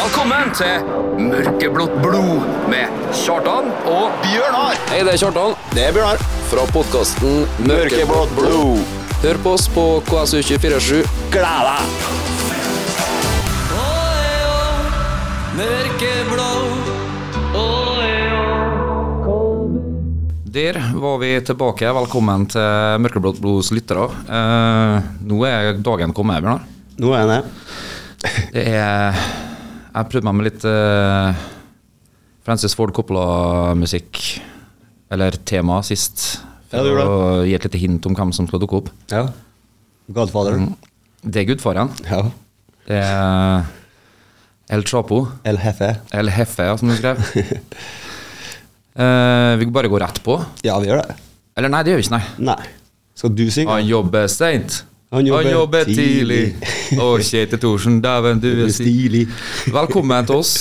Velkommen til Mørkeblått blod med Kjartan og Bjørnar! Hei, det er Kjartan Det er Bjørnar. fra podkasten Mørkeblått blod. Hør på oss på KSU247. Gled deg! Der var vi tilbake. Velkommen til Mørkeblått blods lyttere. Eh, nå er dagen kommet, Bjørnar. Nå er jeg nede. Det er Jeg prøvde meg med litt eh, Francis Ford Coppola-musikk, eller tema, sist. For ja, å gi et lite hint om hvem som skal dukke opp. Ja. Godfather. Det er gudfaren. Ja. Det er El Chapo. El Hefe. El Hefe, ja, som du skrev. Eh, vi bare går rett på. Ja, vi gjør det. Eller nei, det gjør vi ikke, nei. Nei. Skal du synge? Han jobber seint. Han jobber tidlig. tidlig. Og Kjetil Thorsen, dæven, du er stilig. stilig. Velkommen til oss.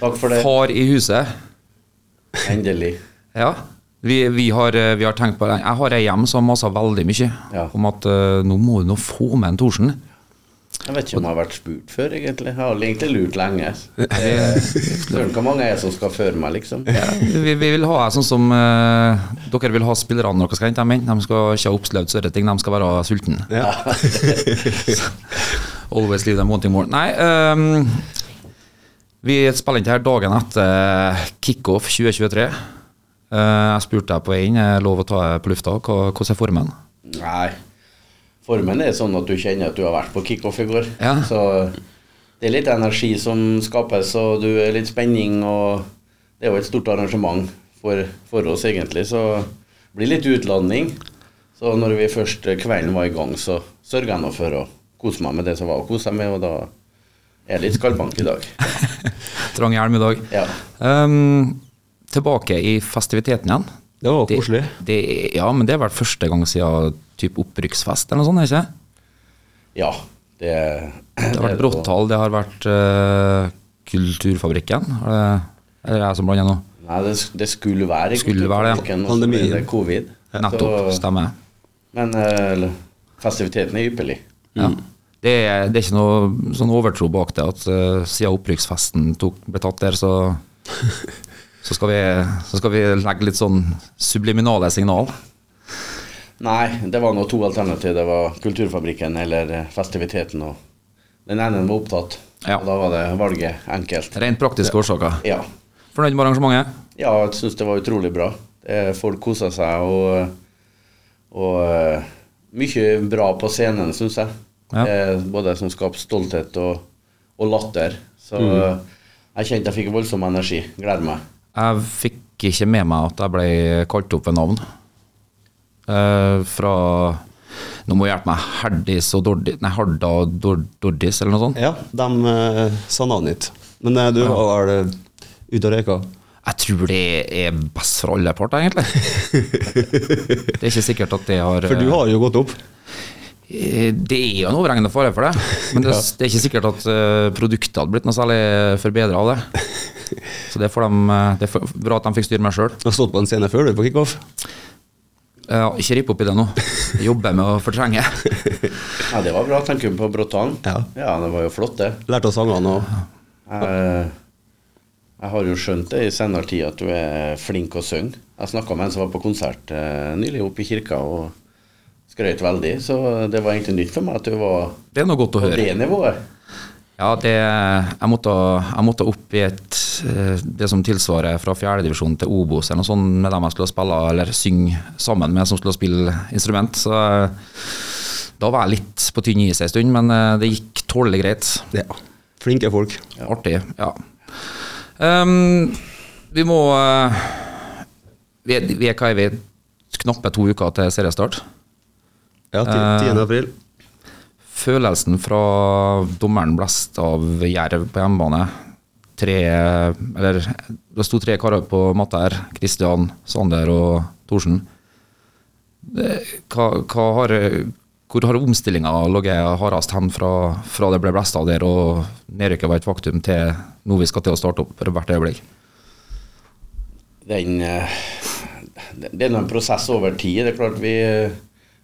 Takk for det. Far i huset. Endelig. Ja. Vi, vi, har, eh, vi har tenkt på det. Jeg har ei hjem som maser veldig mye Ja. om at uh, nå må du nå få med en Thorsen. Jeg vet ikke om jeg har vært spurt før, egentlig. Jeg har egentlig lurt lenge. Søren, hvor mange er som skal føre meg, liksom? Vi, vi vil ha sånn som uh, dere vil ha spillerne dere skal hente dem inn. De skal ikke ha opplevd større ting, de skal være sultne. Ja. Always leave them wanting more. Nei, um, vi spiller inn her dagen etter kickoff 2023. Uh, jeg spurte deg på vei inn, er lov å ta på lufta. Hvordan er formen? Nei. Formen er sånn at du kjenner at du har vært på kickoff i går. Ja. Så det er litt energi som skapes, og du er litt spenning, og det er jo et stort arrangement for, for oss, egentlig. Så det blir litt utlanding. Så når vi først kvelden var i gang, så sørga jeg nå for å kose meg med det som var å kose meg med, og da er jeg litt skallbank i dag. Trang hjelm i dag. Ja. Um, tilbake i festiviteten igjen. Det var koselig. Ja, men det er vel første gang siden typ opprykksfest eller noe sånt, ikke Ja. Det, Det har vært Bråttal, det har vært uh, Kulturfabrikken. Er det, er det jeg som blander nå? Nei, det, det skulle være Skulle være det, ja. Kulturfabrikken, og så Pandemien. ble det covid. Nettopp, stemmer. Men uh, festiviteten er ypperlig. Ja. Det, er, det er ikke noe sånn overtro bak det, at uh, siden opprykksfesten tok, ble tatt der, så, så, skal vi, så skal vi legge litt sånn subliminale signal. Nei, det var nå to alternativ. Det var Kulturfabrikken eller eh, festiviteten. Og den ene var opptatt. Ja. Og da var det valget enkelt. Rent praktiske årsaker. Ja. Fornøyd med arrangementet? ja, jeg syns det var utrolig bra. Eh, Folk kosa seg, og, og eh, mye bra på scenen, syns jeg. Ja. Både som skaper stolthet og, og latter. Så mm. jeg kjente jeg fikk voldsom energi. Gleder meg. Jeg fikk ikke med meg at jeg ble kalt opp ved navn. Eh, fra Nå må du hjelpe meg. Herdis og Dordis Nei, Harda og Dor Dordis, eller noe sånt? Ja, de eh, sa navnet ditt. Men eh, du var vel eh, ute og røyka? Jeg tror det er best for alle parter, egentlig. det er ikke sikkert at det har For du har jo gått opp. Eh, Det er jo en overhengende fare for det, men det, det er ikke sikkert at eh, produktet hadde blitt noe særlig forbedra av det. Så det, får de, eh, det er bra at de fikk styre meg sjøl. Du har stått på en scene før du på kickoff. Ja, ikke ripp opp i det nå. Jeg jobber med å fortrenge. Ja, det var bra. Tenker du på Bråtan. Ja. ja, det var jo flott, det. Lærte oss sangene og Jeg, jeg har jo skjønt det i senere tid at du er flink å synge. Jeg snakka med en som var på konsert nylig oppe i kirka og skrøt veldig, så det var egentlig nytt for meg at du var Det er noe godt å på høre. det nivået. Ja, det, jeg, måtte, jeg måtte opp i et, eh, det som tilsvarer fra fjerdedivisjon til Obos, eller noe sånt med dem jeg skulle spille eller synge sammen med, som skulle spille instrument. Så eh, da var jeg litt på tynn is en stund, men eh, det gikk tålelig greit. Ja. Flinke folk. Artig, ja. Um, vi må vi, vi er hva er vi? Knappe to uker til seriestart. Ja, 10. Eh, 10. april. Følelsen fra dommeren blest av Jerv på hjemmebane. Tre Eller det sto tre karer på matta her. Kristian, Sander og Thorsen. Hva, hva har, hvor har omstillinga ligget hardest hen fra, fra det ble blest av der og nedrykket var et faktum, til nå vi skal til å starte opp for hvert øyeblikk? Den, eh, det det er en prosess over tid. Det er klart vi,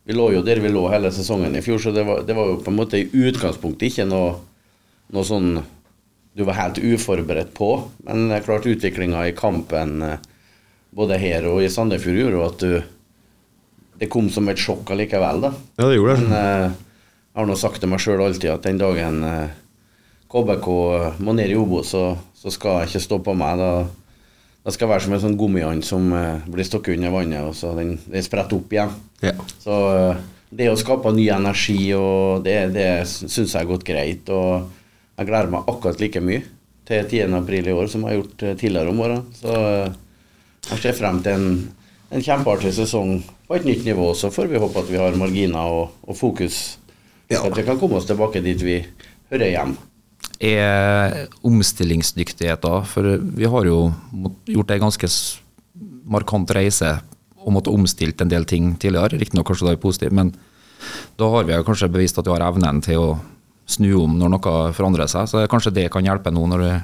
vi lå jo der vi lå hele sesongen i fjor, så det var, det var jo på en måte i utgangspunktet ikke noe, noe sånn du var helt uforberedt på. Men det er klart utviklinga i kampen eh, både her og i Sandefjord gjorde at du Det kom som et sjokk allikevel, da. Ja, det gjorde det. Men eh, jeg har nå sagt til meg sjøl alltid at den dagen eh, KBK må ned i Obos, så, så skal jeg ikke stå på meg. Da, da skal være som en sånn gummiand som eh, blir stukket under vannet, og så den, den spretter opp igjen. Ja. Så eh, det å skape ny energi, og det, det syns jeg har gått greit. Og jeg gleder meg akkurat like mye til 10. april i år som jeg har gjort eh, tidligere om årene. Så eh, jeg ser frem til en, en kjempeartig sesong på et nytt nivå. Så får vi håpe at vi har marginer og, og fokus, Ja. så at vi kan komme oss tilbake dit vi hører hjem. Er omstillingsdyktigheten. For vi har jo gjort en ganske markant reise og måtte omstilt en del ting tidligere. Riktignok kanskje det er positivt, men da har vi kanskje bevist at vi har evnen til å snu om når noe forandrer seg. Så kanskje det kan hjelpe nå når det,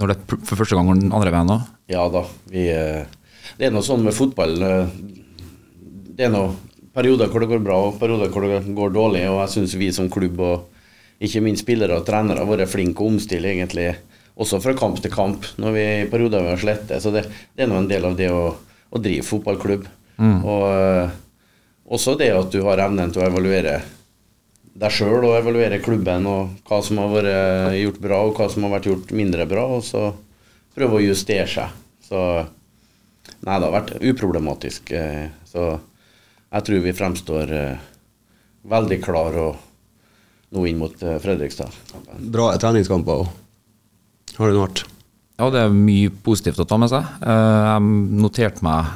når det for første gang går den andre veien òg. Ja da. Vi, eh, det er noe sånn med fotball. eh, Det er noe perioder hvor det går bra, og perioder hvor det går dårlig. Og jeg syns vi som klubb, og ikke minst spillere og trenere, har vært flinke å omstille egentlig også fra kamp til kamp når vi i perioder har slette. Så det, det er nå en del av det å, å drive fotballklubb. Og eh, også det at du har evnen til å evaluere deg sjøl og evaluere klubben og hva som har vært gjort bra og hva som har vært gjort mindre bra, og så prøve å justere seg. Så nei, det har vært uproblematisk. eh, Så jeg tror vi fremstår eh, veldig klar og nå inn mot eh, Fredrikstad. Bra treningskamper òg. Har du noe vært. Ja, det er mye positivt å ta med seg. Eh, Jeg noterte meg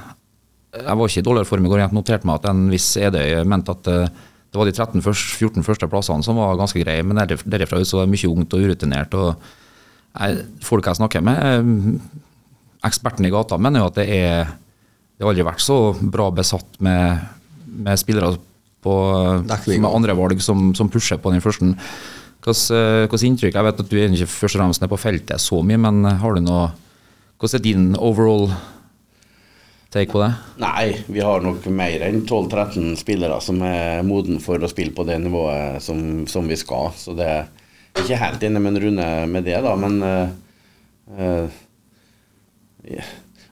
Jeg var ikke i dårligere form i går, jeg noterte meg at en viss Edøy mente at eh, det var de 13 først, 14 første plassene som var ganske greie, men derifra ut så var det mye ungt og urutinert. og jeg, Folk jeg snakker med, eksperten i gata, mener jo at det er det har aldri vært så bra besatt med, med spillere på, Dekning. andre valg som, som pusher på den første. Hvilket inntrykk Jeg vet at du er ikke først og fremst nede på feltet så mye, men har du noe Hvordan er din overall take på det? Nei, vi har nok mer enn 12-13 spillere som er moden for å spille på det nivået som, som vi skal. Så det er ikke helt enig med en runde med det, da, men uh, eh,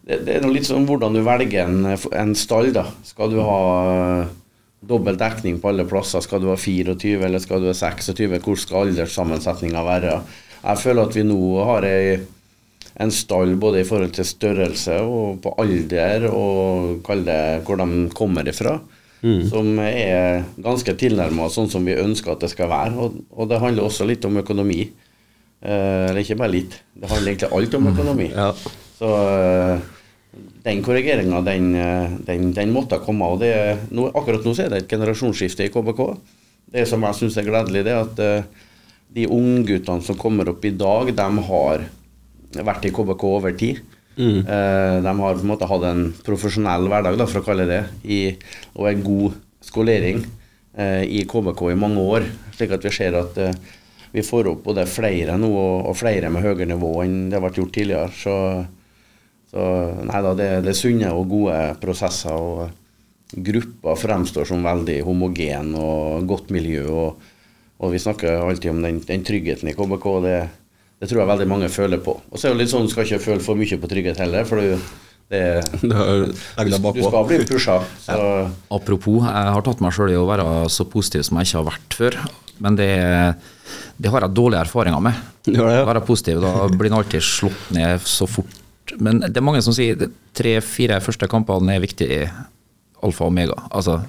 det, det er litt sånn hvordan du velger en, en stall, da. Skal du ha eh, dobbel dekning på alle plasser? Skal du ha 24, eller skal du ha 26? Hvor skal alderssammensetninga være? Jeg føler at vi nå har ei en stall både i forhold til størrelse og på alder og kall det hvor de kommer ifra, som er ganske tilnærma sånn som vi ønsker at det skal være. Og, og det handler også litt om økonomi. Eh, eller ikke bare litt, det handler egentlig alt om økonomi. Ja. Så eh, den korrigeringa, den, eh, den, den måtte komme. Og det, er- nå, akkurat nå er det et generasjonsskifte i KBK. Det som jeg syns er gledelig, det er at uh, de ungguttene som kommer opp i dag, de har vært i KBK over tid. Eh, de har på en måte hatt en profesjonell hverdag, da, for å kalle det i, og en god skolering uh, i KBK i mange år. Slik at vi ser at vi får opp både flere nå og, og flere med høyere nivå enn det har vært gjort tidligere. Så, så nei da, det, det er sunne og gode prosesser. og Gruppa fremstår som veldig homogen og godt miljø. og og vi snakker alltid om den, den tryggheten i KBK. Det, det tror jeg veldig mange føler på. Og så er det litt sånn, du skal ikke føle for mye på trygghet heller, for du, det, deg du skal bli pusha. Så Apropos, jeg har tatt meg sjøl i å være så positiv som jeg ikke har vært før. Men det, det har jeg dårlige erfaringer med. Ja, ja. Å være positiv, da blir en alltid slått ned så fort. Men det er mange som sier tre-fire første kampene er viktig alfa og omega. Altså,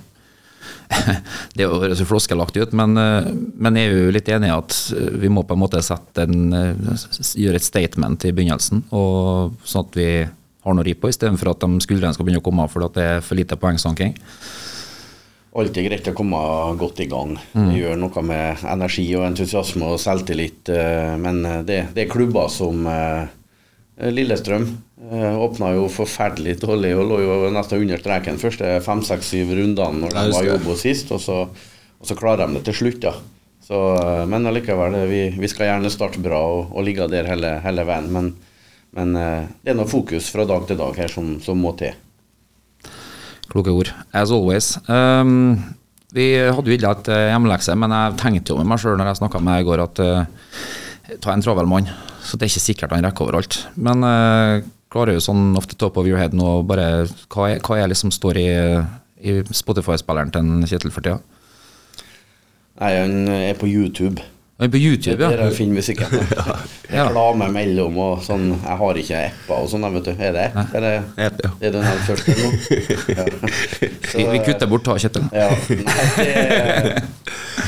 det høres jo floskelaktig ut, men, eh, men jeg er jo litt enig i at eh, vi må på en måte en, eh, gjøre et statement i begynnelsen, og sånn at vi har noe å ri på, istedenfor at de skuldrene skal begynne å komme fordi at det er for lite poengsanking. alltid greit å komme godt i gang. Det gjør noe med energi og entusiasme og selvtillit. Men det, det er klubber som Lillestrøm eh, åpna jo forferdelig dårlig og lå jo nesten under streken første fem, seks, syv rundene når de var i Obo sist, og så, og så klarer de det til slutt, da. Så, eh, men allikevel, eh, vi, vi skal gjerne starte bra og, og ligge der hele, hele veien. Men, men eh, det er noe fokus fra dag til dag her som, som må til. Kloke ord. As always. Um, vi hadde jo ikke eh, hjemmelekse, men jeg tenkte jo med meg sjøl når jeg snakka med deg i går, at uh, ta en travel mann. Så det er ikke sikkert han rekker overalt. Men uh, klarer jo sånn off the top of your head nå bare Hva er, hva er liksom står i, i Spotify-spilleren til Kjetil for tida? Nei, han er på YouTube. Han er på YouTube, Det er der ja. jeg finner musikken. Ja. Reklame mellom og sånn. Jeg har ikke apper og sånn, vet du. Er det? Er det, App, ja. det er den her første nå? Ja. Så, Vi, vi kutter bort ta Kjetil. Ja, nei, det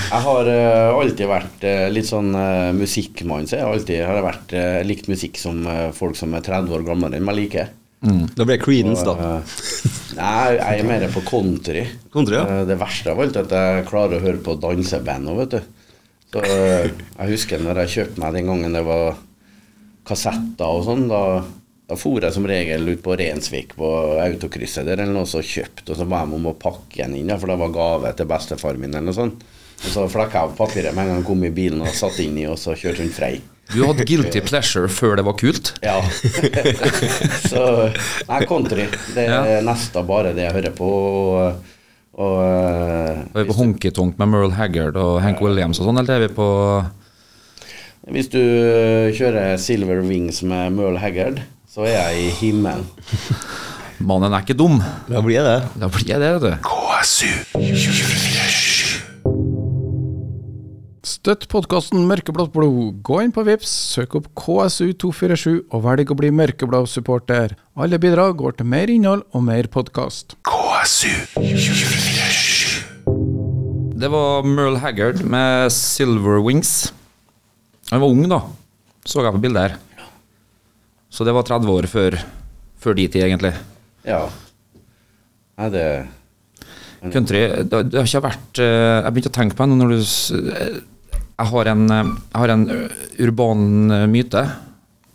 Jeg har uh, alltid vært uh, litt sånn uh, musikkmann, så jeg alltid har vært, likt musikk som folk som er 30 år gamlere enn meg liker. Da ble det Creedence, da. nei, jeg er mer på country. Country, ja. Det verste av alt er at jeg klarer å høre på danseband òg, vet du. Så eh, jeg husker når jeg kjøpte meg den gangen det var kassetter og sånn, da, da for jeg som regel ut på Rensvik på autokrysset der eller noe så kjøpt, og så ba jeg om å pakke den inn, for det var gave til bestefar min eller noe sånt. Og så flekka jeg av papiret med en gang jeg kom i bilen og satt inn i, og så kjørte hun frei. Du hadde guilty pleasure før det var kult. Ja. så Nei, country. Det er Ja. nesten bare det jeg hører på. Og, og eh, Er vi på Honky Tonk med Merle Haggard og Hank Williams og sånn, eller er vi på Hvis du eh, kjører Silver Wings med Merle Haggard, så er jeg i himmelen. Mannen er ikke dum? Da blir det. Da blir jeg det, vet du. Støtt podkasten Mørkeblått blod. Gå inn på Vips, søk opp KSU247 og velg å bli mørkeblå supporter. Alle bidrag går til mer innhold og mer podkast. Det var Merle Haggard med Silver Wings. Han var ung, da, så jeg på bildet her. Så det var 30 år før, før de tid, egentlig. Ja. Nei, det Country Det, det har ikke vært eh, Jeg begynte å tenke på det når du Jeg har en, eh, jeg har en eh, urban eh, myte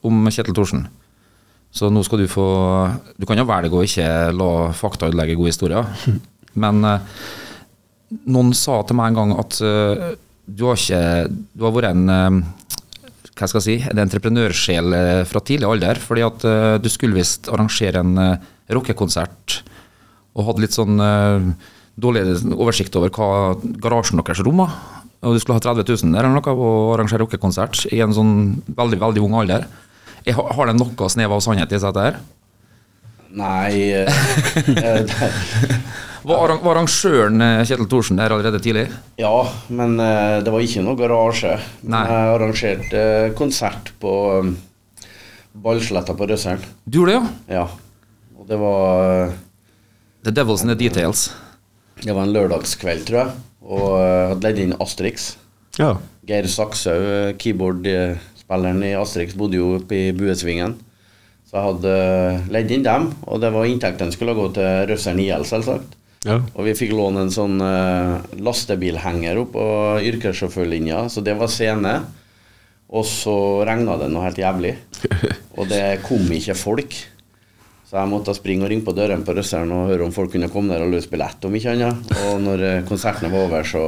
om Kjetil Thorsen. Så nå skal du få Du kan jo velge å ikke la fakta ødelegge gode historier. Men noen sa til meg en gang at du har ikke Du har vært en hva skal jeg si, en entreprenørsjel fra tidlig alder. Fordi at du skulle visst arrangere en rockekonsert og hadde litt sånn dårlig oversikt over hva garasjen deres romma. Og du skulle ha 30 000 der eller noe og arrangere rockekonsert i en sånn veldig veldig ung alder. Jeg har, det noe snev av sannhet i seg dette her? Nei eh, eh, Var, arrangøren eh, Kjetil Thorsen der allerede tidlig? Ja, men det var ikke noe garasje. Nei. Jeg arrangerte konsert på Ballsletta på Røsseren. Du gjorde det, ja? Ja. Og det var The Devils in the Details. Det var en lørdagskveld, tror jeg. Og hadde leid inn Asterix. Ja. Geir Sakshaug, eh, keyboardspilleren i Asterix, bodde jo oppe i Buesvingen. Så jeg hadde eh, leid inn dem, og det var inntektene skulle gå til Røsseren IL, selvsagt. ja. Og vi fikk låne en sånn uh, lastebilhenger opp på yrkessjåførlinja, så det var scene. Og så regna det noe helt jævlig. Og det kom ikke folk. Så jeg måtte springe og ringe på dørene på Røsseren og høre om folk kunne komme der og løse billett, om ikke annet. Og når eh, konserten var over, så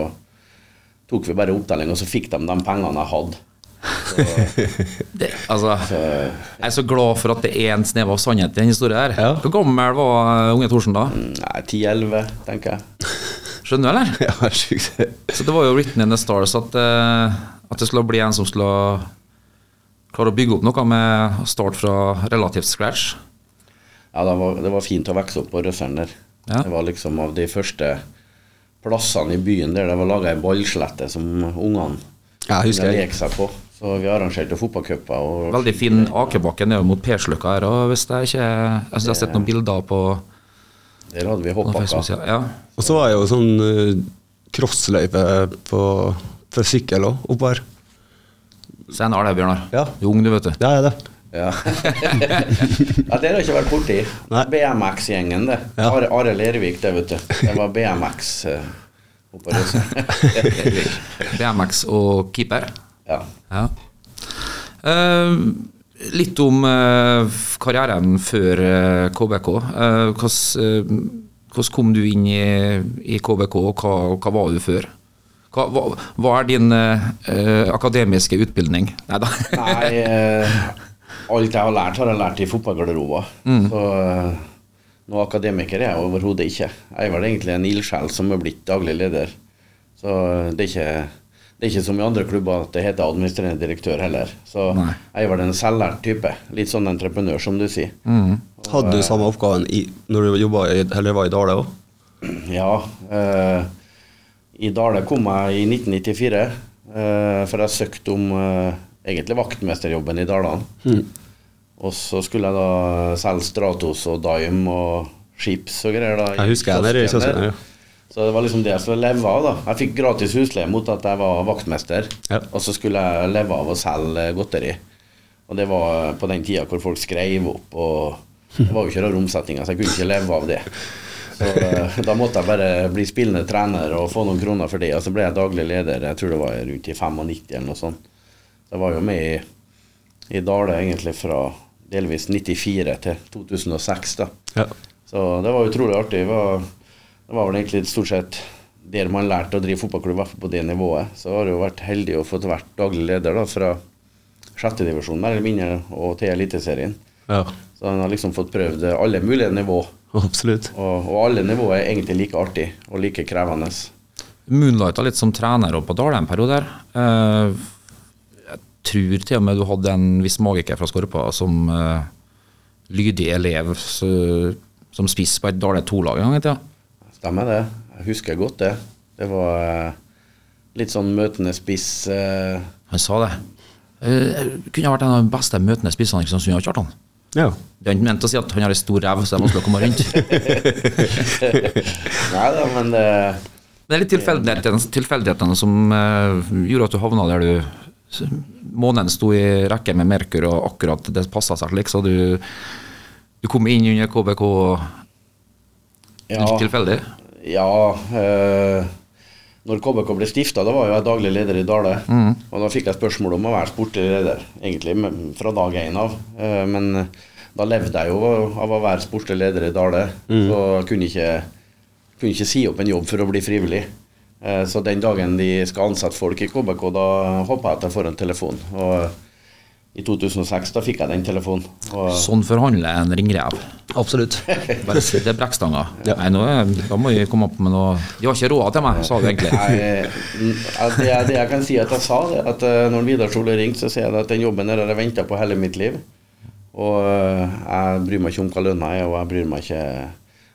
tok vi bare opptelling, og så fikk de de pengene jeg hadde. Så, Det, altså, så jeg er så glad for at det er en snev av sannhet i den historien her. Ja. Hvor gammel var eh, unge Thorsen da? nei, 10-11, tenker jeg. Skjønner du, eller? ja sjukt. Så det var jo written in the stars at, eh, at det skulle bli en som skulle klare å bygge opp noe med å starte fra relativt scratch. Ja, det var, det var fint å vokse opp på Røsseren der. Ja. Det var liksom av de første plassene i byen der det var laga ei ballslette som ungene Ja, kunne leke seg på. Så vi arrangerte fotballcuper. Veldig fin akebakke nede mot Persløkka her. Og hvis jeg ikke altså, jeg har sett noen bilder på, Der hadde vi på hoppbakka. Ja. Og så var det jo sånn uh, crossløype på, for sykkel òg, oppå her. Se en det, Bjørnar. Ja. Du er ung, du, vet du. Ja, er det. Ja. ja, det har jeg ikke vært borti. Nei. BMX-gjengen, det. Ja. Are, Are Lervik, det, vet du. Det var BMX Røsseren. BMX og keeper. ja. Ja. Uh, litt om uh, karrieren før KBK. Eh, hvordan, kom du inn i, i KBK, og hva, hva var du før? Hva, hva, hva er din akademiske utbildning? Neida. Nei, eh, alt jeg har lært, har jeg lært i fotballgarderober. Så eh, noe akademiker er jeg overhodet ikke. Jeg er vel egentlig en ildsjel som er blitt daglig leder. Så eh, det er ikke det er ikke som i andre klubber at det heter administrerende direktør heller. Så Nei. jeg var en selvlært type. Litt sånn entreprenør, som du sier. Hadde du samme oppgaven i, når du jobbet i, eller var i Dale òg? Ja. eh, I Dale kom jeg i 1994, eh, for jeg søkte om eh, egentlig vaktmesterjobben i Dalane. Og så skulle jeg da selge Stratos og Dime og Chips og greier. da. Jeg husker jeg det, det ja. Så det var liksom det jeg skulle leve av. da. Jeg fikk gratis husleie mot at jeg var vaktmester. Ja. Og så skulle jeg leve av å selge godteri. Og det var på den tida hvor folk skrev opp, og det var jo ikke rar omsetninger, så jeg kunne ikke leve av det. Så eh, da måtte jeg bare bli spillende trener og få noen kroner for det. Og så ble jeg daglig leder, jeg tror det var rundt i 95 eller noe sånt. Så jeg var jo med i, i Dale egentlig fra delvis 94 til 2006, da. Ja. Så det var utrolig artig. Det var, det var vel egentlig stort sett der man lærte å drive fotballklubb, i hvert fall på det nivået. Så har jeg jo vært heldig å få vært daglig leder da, fra sjettedivisjon mer eller mindre og til Eliteserien. ja. Så han har liksom fått prøvd alle mulige nivå, Absolutt. og, og alle nivåer er egentlig like artig og like krevende. Moonlighta litt som trener på Dale en periode der. Eh, tror til og med du hadde en viss magiker fra Skorpa som uh, lydig elev så, som spiss på et Dale 2-lag en gang i tida. Stemmer det. Jeg husker godt det. Det var eh, litt sånn møtende spiss. Uh... Han sa det. Uh, kunne ha vært en av de beste møtende spissene i Kristiansund, Kjartan. Ja. Det er ikke ment å si at han har ei stor ræv, så det er vanskelig å komme rundt. nei da, men det Det er litt tilfeldighetene, tilfeldighetene som uh, gjorde at du havna der du Månen sto i rekke med Merkur, og akkurat det passa seg slik, så du, du kom inn under KBK ja, tilfeldig. Ja eh, Når KBK ble stifta, da var jeg daglig leder i Dale. Og da fikk jeg spørsmål om å være sportlig leder, egentlig fra dag én av. Eh, men da levde jeg jo av å være sportlig leder i Dale, så jeg kunne ikke, kunne ikke si opp en jobb for å bli frivillig. Eh, Så den dagen de skal ansette folk i KBK, da håper jeg at jeg får en telefon. Og i 2006 da fikk jeg den telefonen. Og Sånn forhandler en ringrev. Absolutt. Bare si det er brekkstanga. Nei, nå, er- da må vi komme opp med noe De har ikke råd til meg, sa du egentlig. Nei, det, det jeg kan si at jeg sa, det at eh, når Vidar Solli ringte, så sier jeg at den jobben der har jeg venta på hele mitt liv. Og eh, jeg bryr meg ikke om hva lønna er, og jeg bryr meg ikke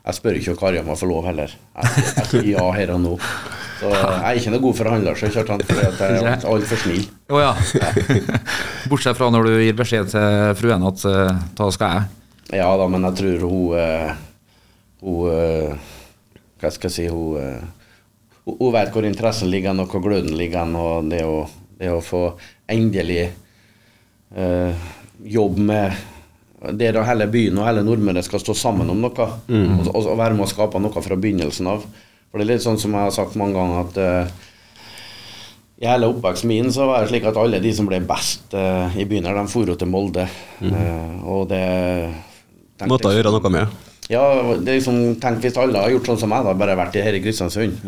Jeg spør ikke Kari om jeg får lov heller. Jeg, jeg sier ja her og nå. Så jeg er ikke noe god forhandler, så Kjartan, fordi at jeg er altfor snill. Oh, ja. Bortsett fra når du gir beskjed til fruen at uh, da skal jeg. Ja da, men jeg tror hun eh, Hun eh, Hva skal jeg si Hun, eh, hun, vet hvor interessen ligger, og hvor gløden ligger, og det å, det å få endelig eh, jobb med det da hele byen og hele Nordmøre skal stå sammen om noe, og, og, og være med å skape noe fra begynnelsen av. For det er litt sånn som jeg har sagt mange ganger, at uh, i hele oppveksten min så var det slik at alle de som ble best uh, i byen, her, de for til Molde. Eh, og det Måtte gjøre noe med. Ja, det er liksom, tenk hvis alle har gjort sånn som meg, da, bare vært her i Kristiansund.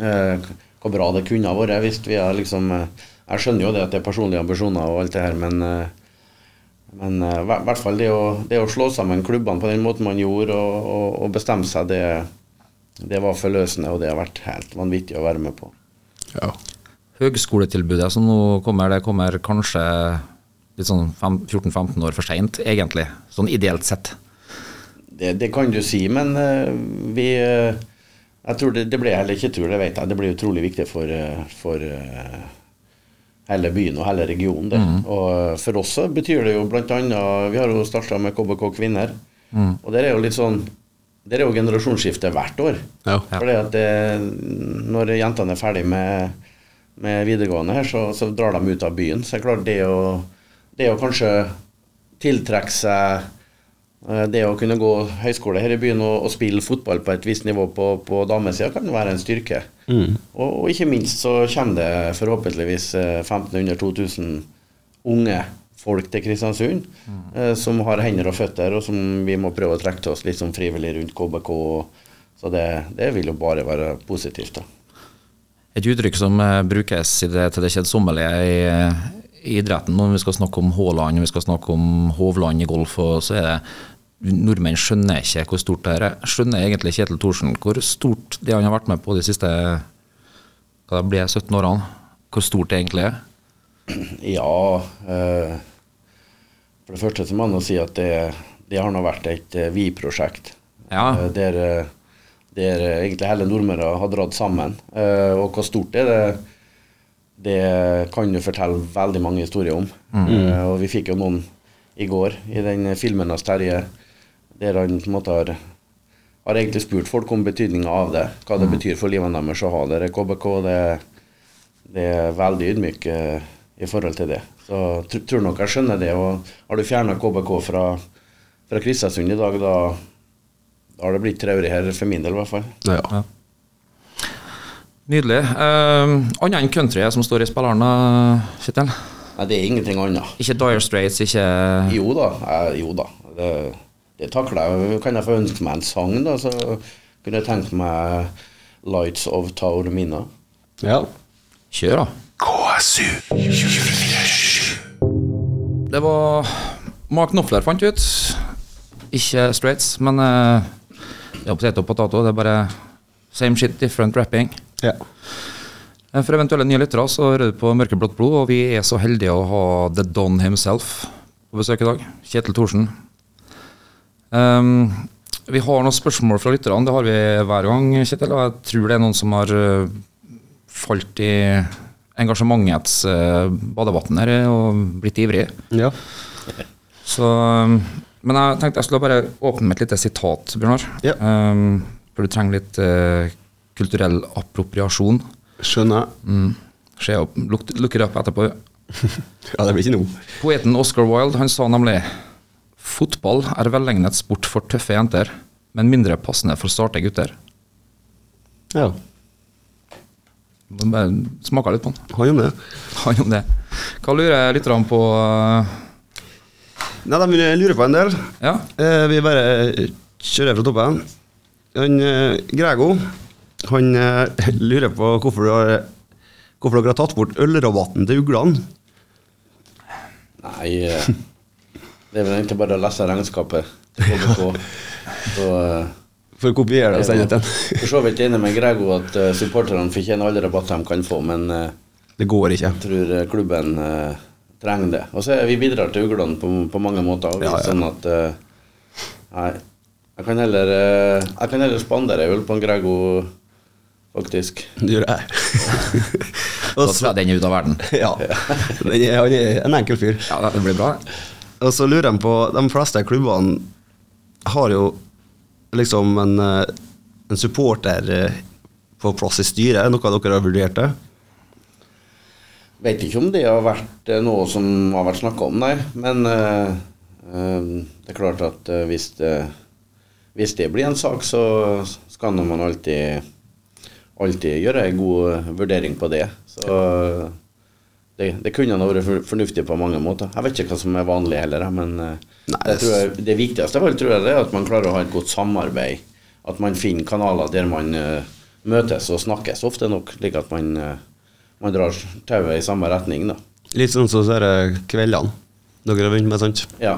Hvor bra det kunne ha vært hvis vi har liksom Jeg skjønner jo det at det er personlige ambisjoner og alt det her, men men i i hvert fall det å, det å slå sammen klubbene på den måten man gjorde, og, og, og bestemme seg, det, det var forløsende, og det har vært helt vanvittig å være med på. Ja. Høgskoletilbudet som nå kommer, det kommer kanskje litt sånn 14-15 år for seint, egentlig. Sånn ideelt sett. Det, det kan du si, men uh, vi uh, Jeg tror det, det ble heller ikke tur, det vet jeg. Det blir utrolig viktig for, eh, for eh, hele byen og hele regionen. Det. Og eh, for oss så betyr det jo bl.a. Vi har jo starta med KBK Kvinner. Og der er jo litt sånn Det er jo generasjonsskifte hvert år. Ja. Fordi at det, når jentene er ferdig med, med videregående her, så, så drar de ut av byen. Så det er klart det å, det å kanskje tiltrekke seg det å kunne gå høyskole her i byen og, og spille fotball på et visst nivå på, på damesida kan være en styrke. Og, og ikke minst så kommer det forhåpentligvis eh, 1500-2000 unge folk til Kristiansund eh, som har hender og føtter, og som vi må prøve å trekke til oss litt sånn frivillig rundt KBK. Så det, det vil jo bare være positivt. da. Et uttrykk som eh, brukes i det, til det kjedsommelige eh, i idretten når vi skal snakke om Haaland, og vi skal snakke om Hovland i golf, så er det Nordmenn skjønner ikke hvor stort det er. Skjønner egentlig Kjetil Thorsen hvor stort det han har vært med på de siste hva det blir 17 årene. hvor stort det egentlig er? Ja eh, For det første så må man si at det, det har nå vært et eh, vi-prosjekt. Ja. Eh, der, eh, der egentlig hele Nordmøre har dratt sammen. Eh, og hvor stort det er, det, det kan du fortelle veldig mange historier om. Eh, og vi fikk jo noen i går i den filmen av Terje, der han på en måte har har egentlig spurt folk om betydninga av det. Hva det betyr for livet deres å ha er KBK. Det, det er veldig ydmyk uh, i forhold til det. Så tr tror nok jeg skjønner det. Og har du fjerna KBK fra, fra Kristiansund i dag, da, da har det blitt traurig her, for min del i hvert fall. Ja. Nydelig. Uh, Annet enn country som står i spilleren, da, Kjetil? Nei, det er ingenting annet. Ikke Dire Straits, ikke Jo da. Eh, jo da. Det, det takler jeg. Kan jeg få ønske meg en sang, da, så kunne jeg tenkt meg 'Lights of Taormina'. ja. Kjør, da. Det var Mark Knopfler fant ut. Ikke Straits, men uh, det er potet og potato. Det er bare same shit, different rapping. Ja. Eh, For eventuelle nye lyttere så hører du på Mørkeblått blod, og vi er så heldige å ha The Don himself på besøk i dag. Kjetil Thorsen. Um, vi har noen spørsmål fra lytterne, det har vi hver gang, Kjetil. Og jeg tror det er noen som har eh, falt i engasjementets uh, badevann her og blitt ivrig. ja. Så, um, men jeg tenkte jeg skulle bare åpne med et lite sitat, Bjørnar. Ja. Um, for du trenger litt eh, kulturell appropriasjon. Skjønner. Mm. Se opp, look, look it up etterpå. Ja, det blir ikke noe. Poeten Oscar Wilde han sa nemlig Fotball er velegnet sport for tøffe jenter, men mindre passende for starte gutter. Ja. Må bare Smaka litt på den. Han om det. Han om det. Hva lurer lytterne på? Nei, de lurer på en del. Ja, Eh, vi bare kjører fra toppen. Han, eh, Grego han eh, lurer på hvorfor, du har, hvorfor dere har tatt bort ølrabatten til uglene. Nei, eh, det er vel egentlig bare å lese regnskapet til KBK. Så eh, For å kopiere det og sende til For så vidt enig med Grego at uh, supporterne fortjener alle rabatter de kan få, men eh, Det går ikke. jeg tror eh, klubben eh, trenger det. Og så er vi bidrar til uglene på, på mange måter. Og vi, Ja, ja. Sånn at eh, Nei, jeg kan heller uh, Jeg kan heller spandere øl på en Grego, faktisk. Det gjør jeg. da tror så, jeg den er ute av verden. ja. Er- Han er en enkel fyr. Ja, det blir bra. Og så lurer jeg på De fleste klubbene har jo liksom en, eh, en supporter eh, på plass i styret. Noe dere har vurdert det? Vet ikke om det har vært eh, noe som har vært snakka om, nei. Men eh, det er klart at hvis, det, hvis det blir en sak, så skal man alltid, alltid gjøre en god eh, vurdering på det. Så det, det kunne ha vært fornuftig på mange måter. Jeg vet ikke hva som er vanlig heller, men eh, Nei, jeg, det viktigste av alt tror jeg det er at man klarer å ha et godt samarbeid. At man finner kanaler der man uh, møtes og snakkes ofte nok, slik at man, uh, man drar tauet i samme retning. da. Litt sånn som disse kveldene dere har vunnet med, sant? Ja.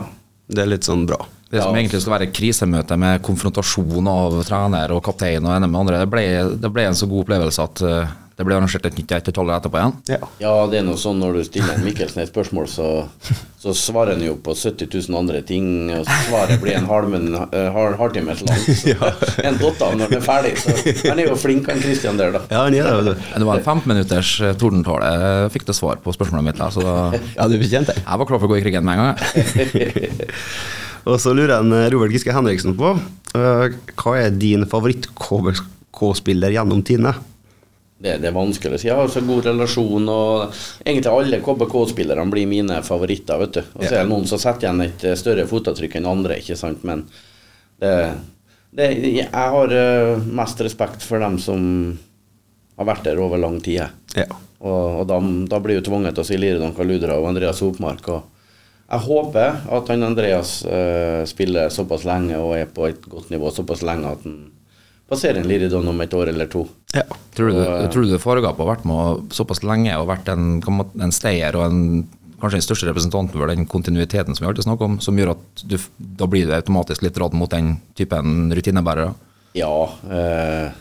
Det er litt sånn bra. Det som Ja. egentlig skal være krisemøte med konfrontasjon av trener og kaptein og ene med andre, det ble, det ble en så god opplevelse at eh, det ble arrangert et nytt ettertall etterpå igjen. Ja. ja, det er noe sånn når du stiller Mikkelsen et spørsmål, så, så svarer han jo på 70 000 andre ting, og svaret blir en uh, halv, halvtimes lang. Så En dott av når den er ferdig. Så han er jo flink, han Christian der, da. Ja, han er det, Det var en 15 minutters eh, tordentale. Jeg fikk det svar på spørsmålet mitt. da, Så da, Ja, du fortjente det. jeg var klar for å gå i krigen med en gang. jeg. Og så lurer en eh, Robert Giske Henriksen på eh, hva er din favoritt-KBK-spiller gjennom tidene? Det, det er vanskelig å si. Jeg har så god relasjon, og egentlig alle KBK-spillerne blir mine favoritter. vet du. Og så er det noen som setter igjen et eh, større fotavtrykk enn andre, ikke sant. Men det, det, jeg har mest respekt for dem som har vært der over lang tid. Ja. Og, og da, da blir jo tvunget til å si Liridon Kaludra og Andreas Hopmark. Og jeg håper at han Andreas eh, spiller såpass lenge og er på et godt nivå såpass lenge at han passerer en Liridon om et år eller to. ja. Tror du, Og, eh, tror du ha har vært med såpass lenge og vært en, kan en stayer og en, kanskje den største representanten for den kontinuiteten som vi alltid snakker om, som gjør at du, da blir du automatisk litt dratt mot den typen rutinebærere? Ja, eh,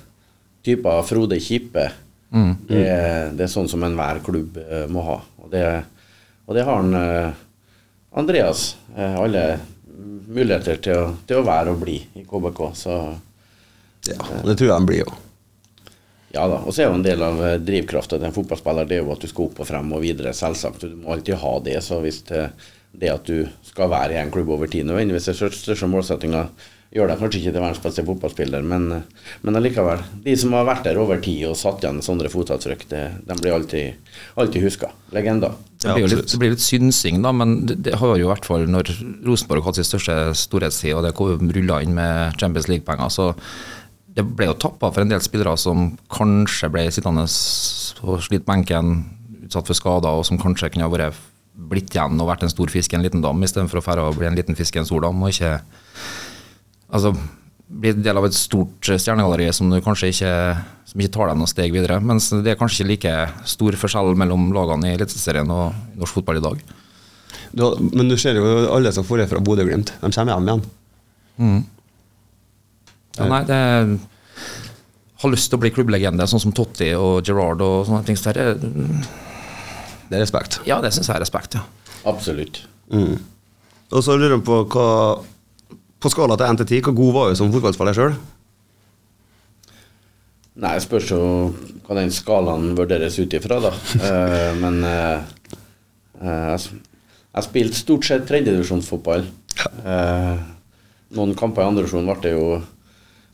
typer Frode Kippe Det, er- det er sånn som enhver klubb eh, må ha. Og det, og det har han eh, Andreas. eh, alle muligheter til å, til å være og bli i KBK. Så Ja, det tror jeg han blir jo. ja da. Og så er jo en del av eh, drivkrafta til en fotballspiller det er jo at du skal opp og frem og videre, selvsagt. Du må alltid ha det. Så hvis det, det at du skal være i en klubb over tid nødvendigvis er største, største målsettinga, gjør deg kanskje ikke til verdens beste fotballspiller, men, eh, men allikevel. De som har vært der over tid og satt igjen sånne fotavtrykk, de blir alltid, alltid huska. Legender. Det blir jo litt, det blir litt synsing, da, men det, har jo i hvert fall når Rosenborg hadde sin største storhetstid, og det rulla inn med Champions League-penger, så det ble jo tappa for en del spillere som kanskje ble sittende og slite benken, utsatt for skader, og som kanskje kunne ha vært blitt igjen og vært en stor fisk i en liten dam, istedenfor å fære og bli en liten fisk i en stor dam, og ikke altså, bli del av et stort stjernegalleri som du kanskje ikke, som ikke tar deg noen steg videre. Mens det er kanskje ikke like stor forskjell mellom lagene i Eliteserien og norsk fotball i dag. Du, men du ser jo alle som det fra Bodø-Glimt. De kommer hjem igjen. Ja, nei, det er, har lyst til å bli klubblegende, sånn som Totti og Gerrard og sånne ting. Så det er, Det er respekt. ja, det syns jeg er respekt, ja. Absolutt. Og så lurer jeg på hva På skala til 1 til 10, hvor god var du som fotballspiller sjøl? Nei, det spørs jo hva den skalaen vurderes ut ifra, da. uh, men uh, uh, jeg, spilte stort sett tredjedivisjonsfotball. Uh, noen kamper i andredivisjon ble det jo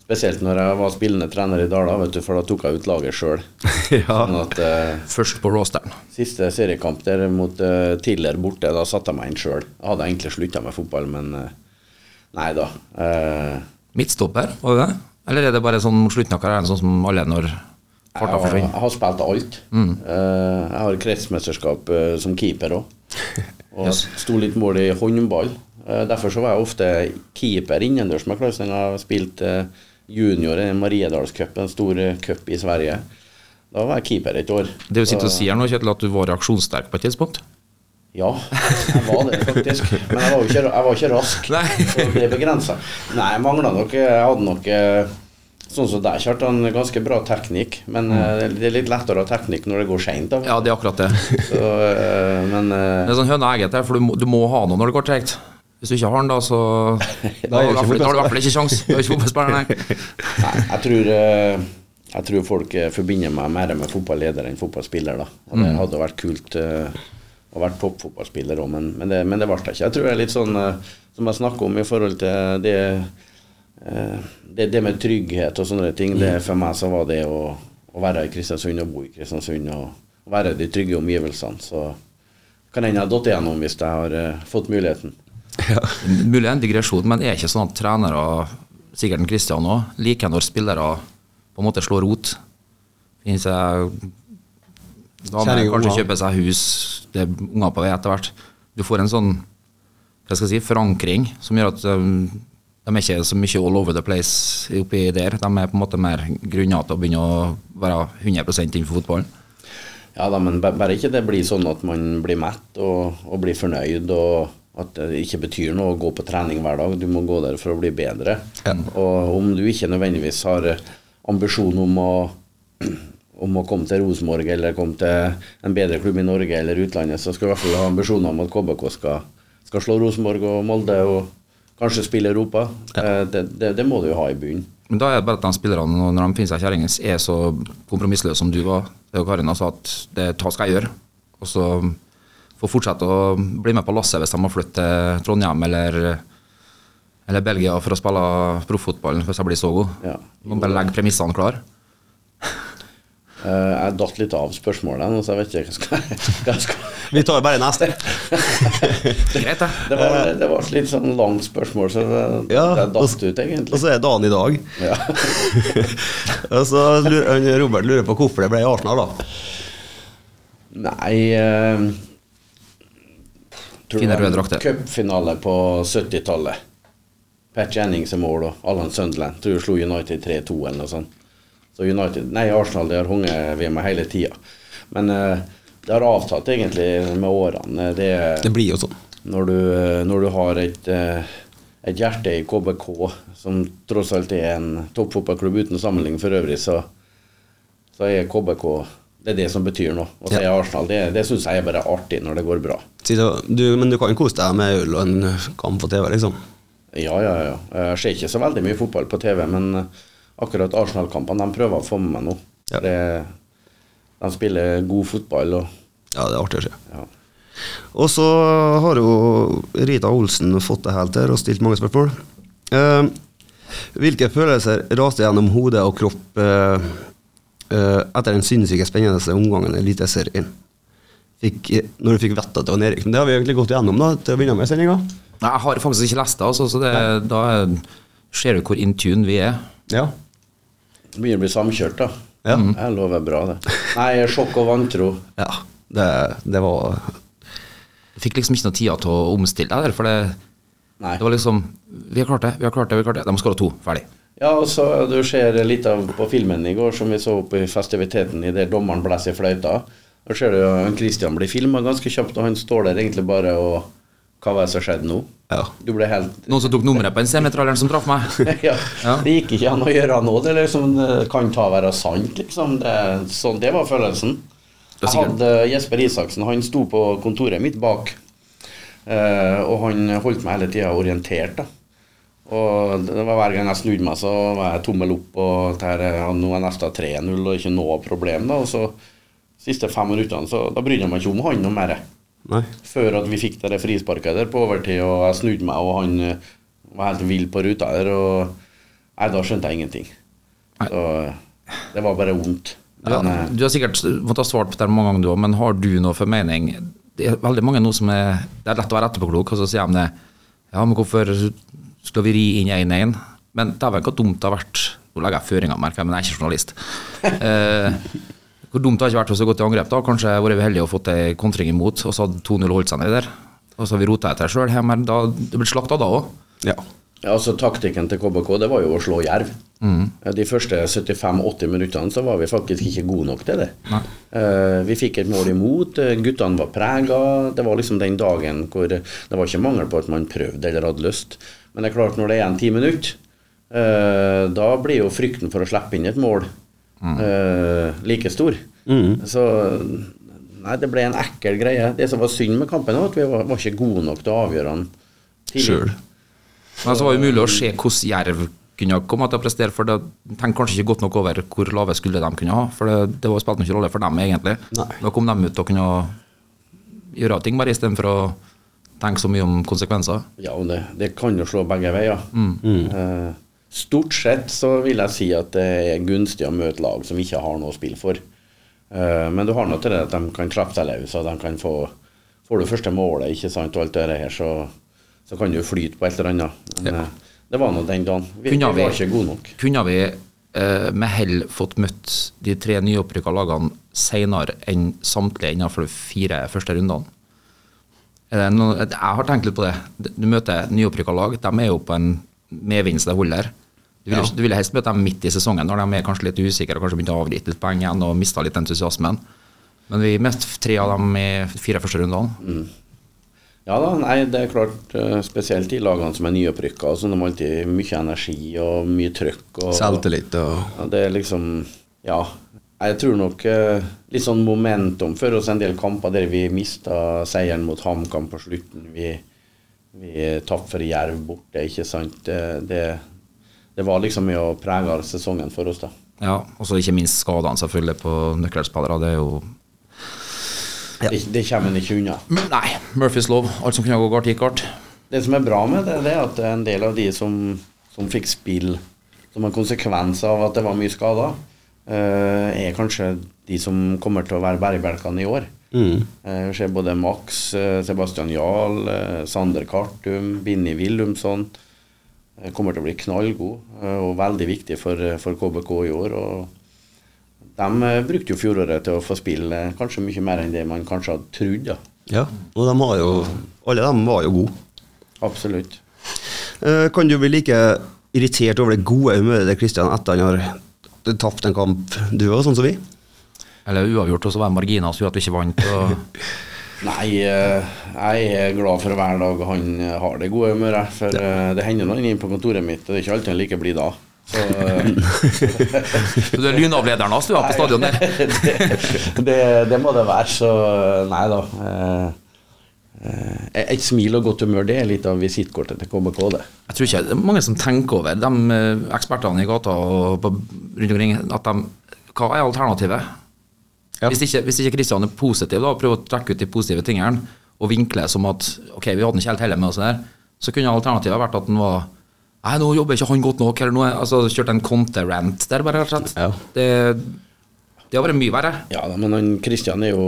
Spesielt når jeg var spillende trener i Dala, vet du, for da tok jeg ut laget sjøl. Ja. Sånn at eh, Først på rosteren. Siste seriekamp der mot uh, Tiller borte, da satte jeg meg inn sjøl. Jeg hadde egentlig slutta med fotball, men eh, nei da. Uh, Midtstopper, var det det? Eller er det bare sånn mot slutten av karrieren, sånn som alle når farta forsvinner? jeg har spilt alt. Eh, jeg har kretsmesterskap uh, som keeper òg. Og Yes. sto litt mål i håndball. Derfor så var jeg ofte keeper innendørs med Klausen. Jeg har spilt junior i Mariedalscup, en stor cup i Sverige. Da var jeg keeper et år. Det du sitter og sier nå, Kjetil, at du var reaksjonssterk på et tidspunkt? Ja, jeg var det faktisk. Men jeg var jo ikke, jeg var ikke rask. Nei. Så det begrensa. Nei, jeg mangla nok Jeg hadde nok eh, Sånn som deg, Kjartan, ganske bra teknikk. Men mm. det er litt lettere å ha teknikk når det går seint. Ja, det er akkurat det. Så, eh, men eh, Det er sånn egget, for du må, du må ha noe når det går tregt. Hvis du ikke har den, da, så Da har du i hvert fall- ikke sjans. Du har ikke fotballspiller, nei. nei, jeg tror eh, Jeg tror folk eh, forbinder meg mer med fotballeder enn fotballspiller. da Og det hadde vært kult eh, å vært toppfotballspiller òg, men, men, det, men det ble jeg ikke. Jeg tror det er litt sånn eh, som jeg snakker om i forhold til det eh, det, det med trygghet og sånne ting, det for meg så var det å, å være i Kristiansund og bo i Kristiansund og, og være i de trygge omgivelsene. Så kan hende jeg har datt igjennom hvis jeg har eh, fått muligheten. Ja. Mulig en digresjon, men er ikke sånn at trenere, sikkert en Christian òg, liker når spillere på en måte slår rot? Finnes jeg damer må og kanskje kjøpe seg hus, det er unger på vei etter hvert. Du får en sånn hva skal jeg si, forankring som gjør at um, de er ikke så mye all over the place oppi der. De er på en måte mer grunna til å begynne å være 100 innenfor fotballen. Ja da, men bare ikke det blir sånn at man blir mett og, og blir fornøyd, og at det ikke betyr noe å gå på trening hver dag. Du må gå der for å bli bedre. Og om du ikke nødvendigvis har ambisjon om å, om å komme til Rosenborg eller komme til en bedre klubb i Norge eller utlandet, så skal vi i hvert fall ha ambisjoner om at KBK skal, skal slå Rosenborg og Molde og kanskje spille Europa. Ja. Det, det, det må du jo ha i bunnen. Men da er det bare at de spillerne, når de finner seg kjerringer, er så kompromissløse som du var. Jo Karin sa at det skal jeg gjøre? Og så få fortsette å bli med på lasset hvis de må flytte til Trondheim eller, eller Belgia for å spille profffotball hvis jeg blir så god. Ja. Må bare legge premissene klar. Eh, Jeg datt litt av spørsmålet nå, så jeg vet ikke hva jeg skal, jeg skal. Vi tar bare neste. Det greit, det. Det var, det var et litt sånn langt spørsmål, så det, Ja, det datt ut ut, Og så er dagen i dag. Ja. Og så lurer, Robert lurer på hvorfor det ble Arsenal, da. Nei eh, tror Fine røde drakter. Cupfinale på 70-tallet. Pat Jennings er mål, og Allan Sunderland. Tror hun slo United 3-2 eller noe sånt. Så United, nei, Arsenal det har hunget ved meg hele tida. Men eh, det har avtatt egentlig med årene. Det, Det blir jo sånn. når, du, når du har et, eh, et hjerte i KBK, som tross alt er en toppfotballklubb uten sammenligning for øvrig, så, så er KBK det er det som betyr noe. Og så er Arsenal, det, det syns jeg er bare artig når det går bra. Du, men du kan kose deg med øl og en kamp på TV, liksom? Ja, ja, ja. Jeg ser ikke så veldig mye fotball på TV, men eh, akkurat Arsenal-kampene de prøver å få med meg nå. Ja. Det, de spiller god fotball og Ja, det er artig å se. ja. Og så har jo Rita Olsen fått det helt her og stilt mange spørsmål. Eh, hvilke følelser raste gjennom hode og kropp eh, eh, etter den sinnssyke spennende omgangen i Eliteserien? Fikk, når du fikk vite at det var nedrykk. Men Det har vi egentlig gått igjennom da, til å begynne med sendinga. Nei, jeg har faktisk ikke lest det, altså, så det, da er- ser du hvor in tune vi er. Ja. Begynner å bli samkjørt, da. Ja. Jeg lover bra, det. Nei, sjokk og vantro. ja. Det, det var Jeg fikk liksom ikke noe tid til å omstille deg der, for det, det var liksom Vi har klart det, vi har klart det, vi har klart det. De skåra to, ferdig. Ja, og så du ser litt av på filmen i går, som vi så på i festiviteten i der dommeren blåser i fløyta. Da ser du jo Christian blir filma ganske kjapt, og han står der egentlig bare og Hva var det som skjedde nå? Ja. Du ble helt Noen som tok nummeret på en semitralleren som traff meg. ja. Ja. Det gikk ikke an å gjøre noe. Det liksom, kan ta være sant, liksom. Det, sånn, det var følelsen. Det Jeg hadde Jesper Isaksen, han sto på kontoret mitt bak. eh, og han holdt meg hele tida orientert. da. Og det var Hver gang jeg snudde meg, så var jeg tommel opp. og der, ja, Nå er nesten 3-0 og ikke noe problem. da, og så siste fem minuttene, så da brydde jeg meg ikke om han noe mer. Nei. Før at vi fikk det frisparket der på overtid, og jeg snudde meg, og han eh, var helt vill på ruta der. og Nei, da skjønte jeg ingenting. Nei. Så det var bare vondt. Ja, Men, eh, du har sikkert fått ha svart på det mange ganger, du òg, men har du noe formening? Det er veldig mange nå som er Det er lett å være etterpåklok, og så sier de det. Ja, men hvorfor skal vi ri inn 1-1? Men dæven, hvor dumt det har vært Nå legger jeg føringer, merker jeg, men jeg er ikke journalist. Eh, hvor dumt det har ikke vært å gå til angrep, da. Kanskje vært uheldig å fått ei kontring imot, og så hadde 2-0 holdt seg nedi der. Og så har vi rota etter sjøl. Det ble slakta da òg. Ja. ja, altså Taktikken til KBK det var jo å slå Jerv. Mm. De første 75-80 minuttene så var vi faktisk ikke gode nok til det. Uh, vi fikk et mål imot, eh, guttene var prega. Det var liksom den dagen hvor det var ikke mangel på at man prøvde eller hadde lyst. Men det er klart, når det er igjen ti minutter, uh, da blir jo frykten for å slippe inn et mål eh, like stor. Så Nei, det ble en ekkel greie. Det som var synd med kampen, var at vi var, var ikke gode nok til å avgjøre den tidlig. Sjøl. Men så var det mulig å se hvordan Jerv kunne komme til å prestere, for det tenkte kanskje ikke godt nok over hvor lave skulle de kunne ha. For det, det var spilte ingen rolle for dem, egentlig. Nei. Da kom de ut og kunne gjøre ting bare istedenfor å tenke så mye om konsekvenser. Ja, og det, det kan jo slå begge veier. Eh, stort sett så vil jeg si at det er gunstig å møte lag som ikke har noe å spille for. Eh, men du har noe til det at de kan klappe seg løs, og de kan få Får du første målet, ikke sant, og alt det her, så, så kan du flyte på et eller annet. Men, eh, det var nå den dagen. Vi, vi Kunne vi- var ikke gode nok. Kunne vi eh, med hell fått møtt de tre nyopprykka lagene senere enn samtlige innenfor de fire første rundene? Jeg har tenkt litt på det. Du møter nyopprykka lag, de er jo på en medvinst det holder. Du ville, du vil helst møte dem midt i sesongen, når de er kanskje litt usikre og kanskje begynte å avgitt litt poeng igjen og mista litt entusiasmen. Men vi møtte tre av dem i fire første rundene. Ja da, nei, det er klart, eh, spesielt de lagene som er nyopprykka, så de har alltid mye energi og mye trøkk. Og, Selvtillit og Ja, det er liksom Ja. Jeg tror nok eh, litt sånn momentum for oss en del kamper der vi mista seieren mot HamKam på slutten. Vi, vi tapte for Jerv borte, ikke sant. Det, det, det var liksom mye å prege sesongen for oss, da. Ja, og så ikke minst skadene selvfølgelig på nøkkelspillere. Det er jo Det, det kommer en ikke unna. Nei, Murphys lov. Alt som kunne gå galt, gikk galt. Det som er bra med det, det er at en del av de som, som fikk spill som en konsekvens av at det var mye skader, eh, er kanskje de som kommer til å være bærebjelkene i år. mm. Eh, ser både Max, eh, Sebastian Jahl, Sander Kartum, Binni Willumsson. Eh, Kommer til å bli knallgod eh, og veldig viktig for, eh, for KBK i år. og De brukte jo fjoråret til å få spille kanskje mye mer enn det man kanskje hadde trodd. Ja. Ja. Og de har jo Alle dem var jo gode. Absolutt. Eh, Kan du bli like irritert over det gode humøret til Kristian etter han har tapt en kamp, du òg, sånn som vi? Eller uavgjort, og så var det marginer som gjorde at vi ikke vant. Og Nei, eh, jeg er glad for hver dag han har det gode humøret. For eh, det hender noe inne på kontoret mitt, og det er ikke alltid han liker blid da. Så Så du er lynavlederen hans, du, på stadion der? det, det, det må det være, så nei da. Eh, et smil og godt humør, det er litt av visittkortet til KBK, det. Jeg tror ikke det er mange som tenker over, de ekspertene i gata og på, rundt omkring, at de Hva er alternativet? Hvis, ikke, hvis ikke Kristian er positiv, da, og prøver å trekke ut de positive tingene, og vinkle som at ok, vi hadde ikke helt hellet med oss der, så kunne alternativet vært at han var Nei, nå jobber ikke han godt nok, eller noe. Altså kjørt en konterant der, bare rett og slett. Ja. Det, det har vært mye verre. Ja da, men han Kristian er jo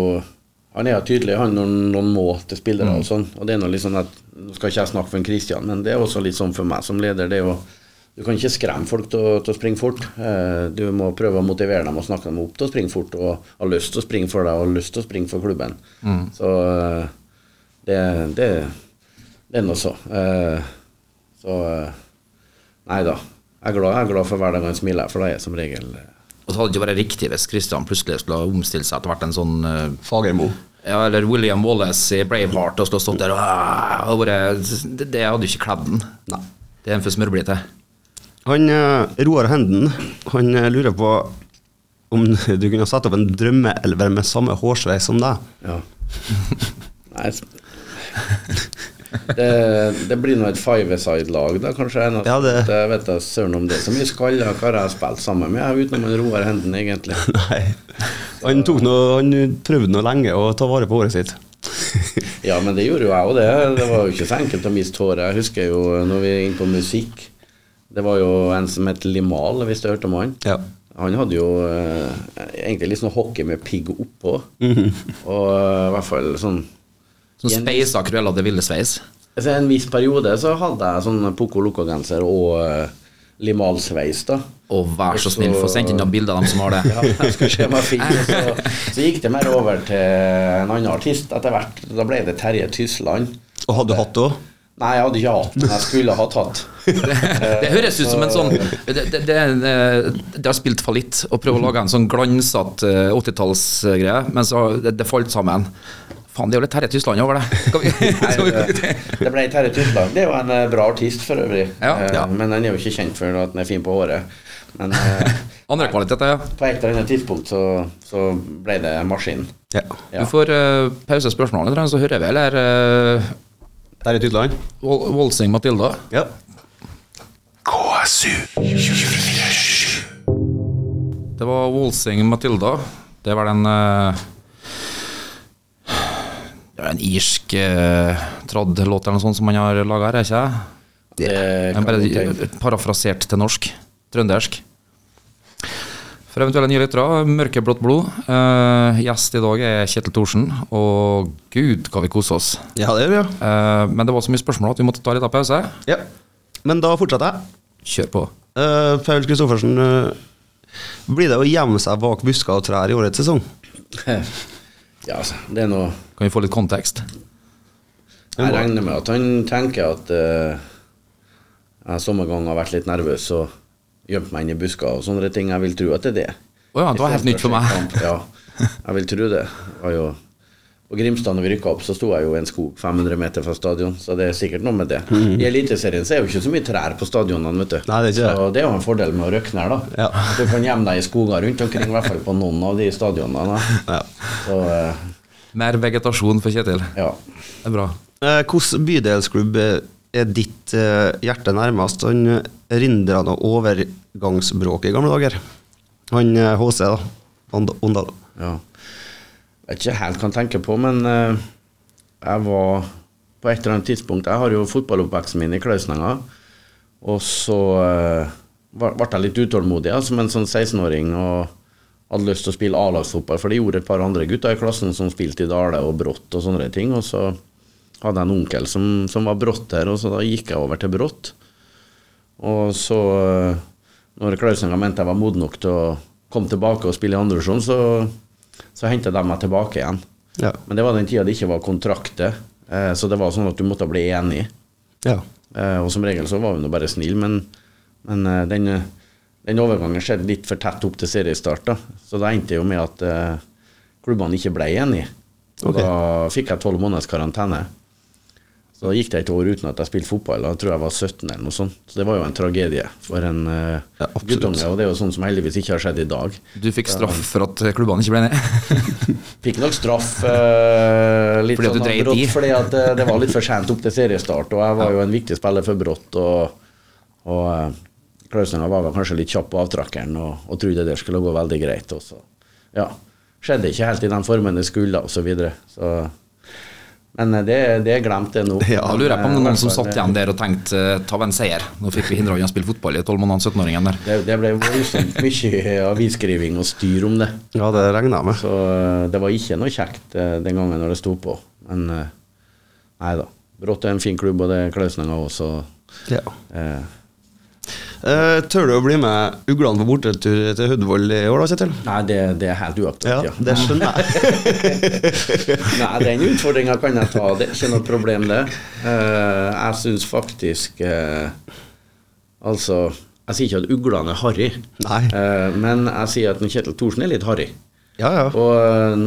han er jo tydelig han når noen må til spillere og sånn. Og det er noe litt sånn at Nå skal ikke jeg snakke for en Kristian, men det er også litt sånn for meg som leder. det er jo Du kan ikke skremme folk til, å- til å springe fort. Eh, Du må prøve å motivere dem og snakke dem opp til å springe fort, og ha lyst til å springe for deg og lyst til å springe for klubben. Så eh, det, det, det er nå så. Eh, Så Nei da. Jeg er glad, jeg er glad for hver dag han smiler, for det er som regel Og så hadde det ikke vært riktig hvis Christian plutselig skulle ha omstilt seg til å vært en sånn uh, Fagermo. Ja, eller William Wallace i Braveheart og skulle ha stått der og, ah, og bare, det, det hadde jo ikke kledd den. Nei. Det er en for smørblite. Han eh, Roar Henden han eh, lurer på om du kunne satt opp en drømmeelver med samme hårsveis som deg. Ja. Nei det, det blir nå et five-side-lag, da, kanskje. jeg Ja, det- Jeg vet da søren om det. Så mye skalla har jeg har spilt sammen med, utenom en Roar Henden, egentlig. Nei. Han, noe, han prøvde nå lenge å ta vare på håret sitt. Ja, men det gjorde jo jeg òg, det. Det var jo ikke så enkelt å miste håret. Jeg husker jo når vi er inne på musikk. Det var jo en som het Limal, hvis du hørte om han. Ja. Han hadde jo eh, egentlig litt sånn hockey med pigg oppå. Mhm. Og eh, i hvert fall sånn Sånn speisa Cruella de Ville Sveis. Altså, en viss periode så hadde jeg sånn Poco Loco-genser og uh, limalsveis, da. Og vær så snill, få sendt inn noen bilder av dem som har det. Ja, jeg skal se meg fin. Så, så gikk det mer over til en annen artist etter hvert. Da ble det Terje Tysland. Og hadde du hatt det òg? Nei, jeg hadde ikke hatt den. Jeg skulle ha tatt. Det høres ut som en sånn Det, det, det, eh, det har spilt fallitt å prøve å lage en sånn glansete eh, 80-tallsgreie, men så det, det falt sammen. Faen, det er jo litt Terje Tysland over det. Nei, det, det ble Terje Tysland. Det er jo en eh, bra artist for øvrig. Ja, Eh, ja. Men den er jo ikke kjent for at den er fin på håret. Men eh, Andre kvaliteter, ja. på et eller annet tidspunkt så, så ble det maskin. Ja. Ja. Du får uh, pause spørsmålene, så hører vi, eller uh, Der i Tyskland. Wolsing Matilda. Ja. Det var Volsing Matilda. Det var den uh, Det er en irsk uh, tradd-låt eller noe sånt som man har laga her, er ikke det? Det er bare parafrasert til norsk. Trøndersk. For eventuelle nye lyttere, Mørkeblått blod. Eh, gjest i dag er Kjetil Thorsen, og gud, hva vi koser oss. ja, det gjør vi, ja. Eh, men det var så mye spørsmål at vi måtte ta litt av pause. ja. Men da fortsetter jeg. Kjør på. Uh, Paul Kristoffersen, eh, blir det å gjemme seg bak busker og trær i årets sesong? Ja, altså, det er noe Kan vi få litt kontekst? Jeg regner med at han tenker at eh, jeg ganger har vært litt nervøs og gjemt meg inn i busker og sånne ting. Jeg vil tro at det er det. Oh ja, det var helt nytt for meg. Kamp, Ja, jeg vil tro det. jo, på Grimstad når vi rykka opp, så sto jeg jo i en skog 500 meter fra stadion, så det er sikkert noe med det. I Eliteserien så er jo ikke så mye trær på stadionene, vet du. Nei, det er ikke. Så det er jo en fordel med å røkke ned, da. Ja. Du kan gjemme deg i skoger rundt omkring, i hvert fall på noen av de stadionene. da. Ja. Så eh, Mer vegetasjon for Kjetil. ja. Det er bra. Hvordan Hvilken bydelsklubb eh, er ditt eh, hjerte nærmest? Han rindrende rinderne og overgangsbråket i gamle dager. Han eh, HC, da. Ond- Åndal. Ja. Jeg vet ikke helt hva han tenker på, men eh, jeg var på et eller annet tidspunkt Jeg har jo fotballoppveksten min i Klausnenga, og så ble jeg litt utålmodig som en sånn 16-åring og hadde lyst til å spille A-lagsfotball, for det gjorde et par andre gutter i klassen som spilte i Dale og Brått og sånne ting, og så hadde jeg en onkel som, som var Brått her, og så da gikk jeg over til Brått. Og så, eh, når Klausenga mente jeg var moden nok til å komme tilbake og spille i andredivisjon, så, så hentet de meg tilbake igjen. Ja. Men det var den tida det ikke var kontrakter, eh, så det var sånn at du måtte bli enig. ja. Eh, og som regel så var vi nå bare snille, men, men eh, den, den overgangen skjedde litt for tett opp til seriestart. da. Så det endte jo med at klubbene ikke ble enige. Og okay. da fikk jeg tolv måneders karantene. Så gikk det et år uten at jeg spilte fotball. Da tror jeg var 17 eller noe sånt. Så det var jo en tragedie for en uh, Ja, guttunge, og det er jo sånn som heldigvis ikke har skjedd i dag. Du fikk straff for at klubbene ikke ble ned. Fikk nok straff uh, litt Fordi sånn brått, fordi at uh, det var litt for sent opp til seriestart, og jeg var jo en viktig spiller for Brått. Og, og uh, Klausninger var vel kanskje litt kjapp på avtrakkeren og, og trodde det skulle gå veldig greit. Og så ja, skjedde ikke helt i den formen det skulle, og så videre. Så, men eh, det, det er glemt, det nå. Ja, lurer jeg på om det er noen som eh, satt igjen der og tenkte eh, ta en seier. Nå fikk vi hindra han å spille fotball i 12 måneder, 17-åringen der. Det, det ble voldsomt mye avisskriving og styr om det. Ja, det regner jeg med. Så det var ikke noe kjekt den gangen når det sto på. Men nei da. Brått er en fin klubb, og det er Klausninger også. Ja. Eh, Eh, tør du å bli med uglene på bortetur til Hødvold i år, da, Kjetil? nei, det, det er helt uaktuelt, Ja, ja. det skjønner jeg. Nei, den utfordringa kan jeg ta, det er ikke noe problem, det. Uh, jeg syns faktisk uh, Altså, jeg sier ikke at uglene er harry, men jeg sier at Kjetil Thorsen er litt harry. Ja, ja. Og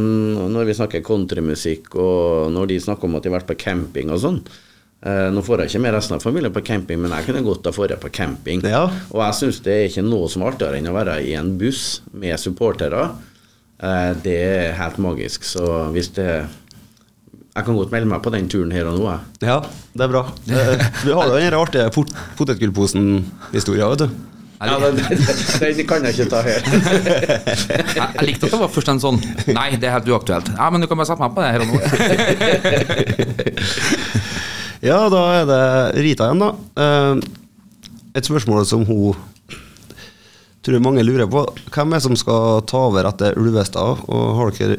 når vi snakker countrymusikk, og når de snakker om at de har vært på camping og sånn Nå får jeg ikke med resten av familien på camping, men jeg kunne godt ha dratt på camping. Ja. Og jeg syns det er ikke noe som er artigere enn å være i en buss med supportere. Eh, det er helt magisk. Så hvis det Jeg kan godt melde meg på den turen her og nå, jeg. Ja, det er bra. Du Vi har jo den artige pot potetgullposen-historia, vet du. Ja, den, den, den kan jeg ikke ta her. Jeg, jeg likte at det var først en sånn Nei, det er helt uaktuelt. Ja, men du kan bare sette meg på det her og nå. Ja, da er det Rita igjen, da. Eh, Et spørsmål som hun tror mange lurer på. Hvem er det som skal ta over etter Ulvestad, og har dere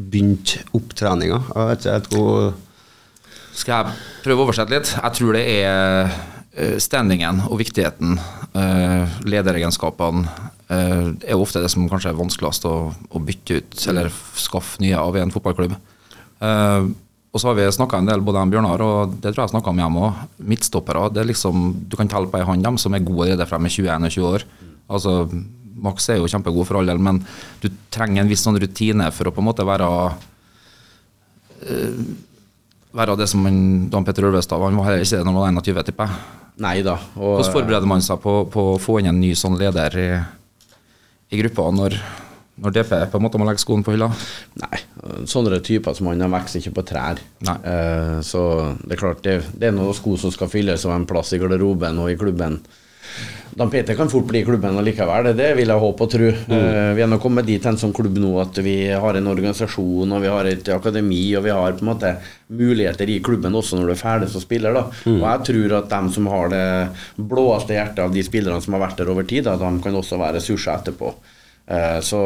begynt opptreninga? Jeg vet ikke helt hvor Skal jeg prøve å oversette litt? Jeg tror det er eh, standingen og viktigheten, eh, lederegenskapene, er jo ofte det som kanskje er vanskeligst å bytte ut, eller skaffe nye av i en fotballklubb. Og så har vi snakka en del, både om Bjørnar og det tror jeg jeg snakka om hjemme òg. Midtstoppere. det er liksom, Du kan telle på ei hånd dem som er gode allerede fra de er 21-20 år. Altså, Max er jo kjempegod for all del, men du trenger en viss sånn rutine for å på en måte være være det som en Dan Petter Ulvestad. Han var heller ikke det når han var 21, tipper jeg. Hvordan forbereder man seg på, på å få inn en ny sånn leder i, i gruppa når, når DP på en måte må legge skoen på hylla? Nei, sånne typer som han, de vokser ikke på trær. Eh, så det er klart, det, det er noen sko som skal fylles og en plass i garderoben og i klubben. Dan Peter kan fort bli i klubben likevel, det, det vil jeg håpe og tro. Eh, vi er nå kommet dit hen som klubb nå at vi har en organisasjon og vi har et akademi og vi har på en måte muligheter i klubben også når du er ferdig som spiller. da. Og jeg tror at dem som har det blåeste hjertet av de spillerne som har vært der over tid, da, de kan også være ressurser etterpå. Eh, så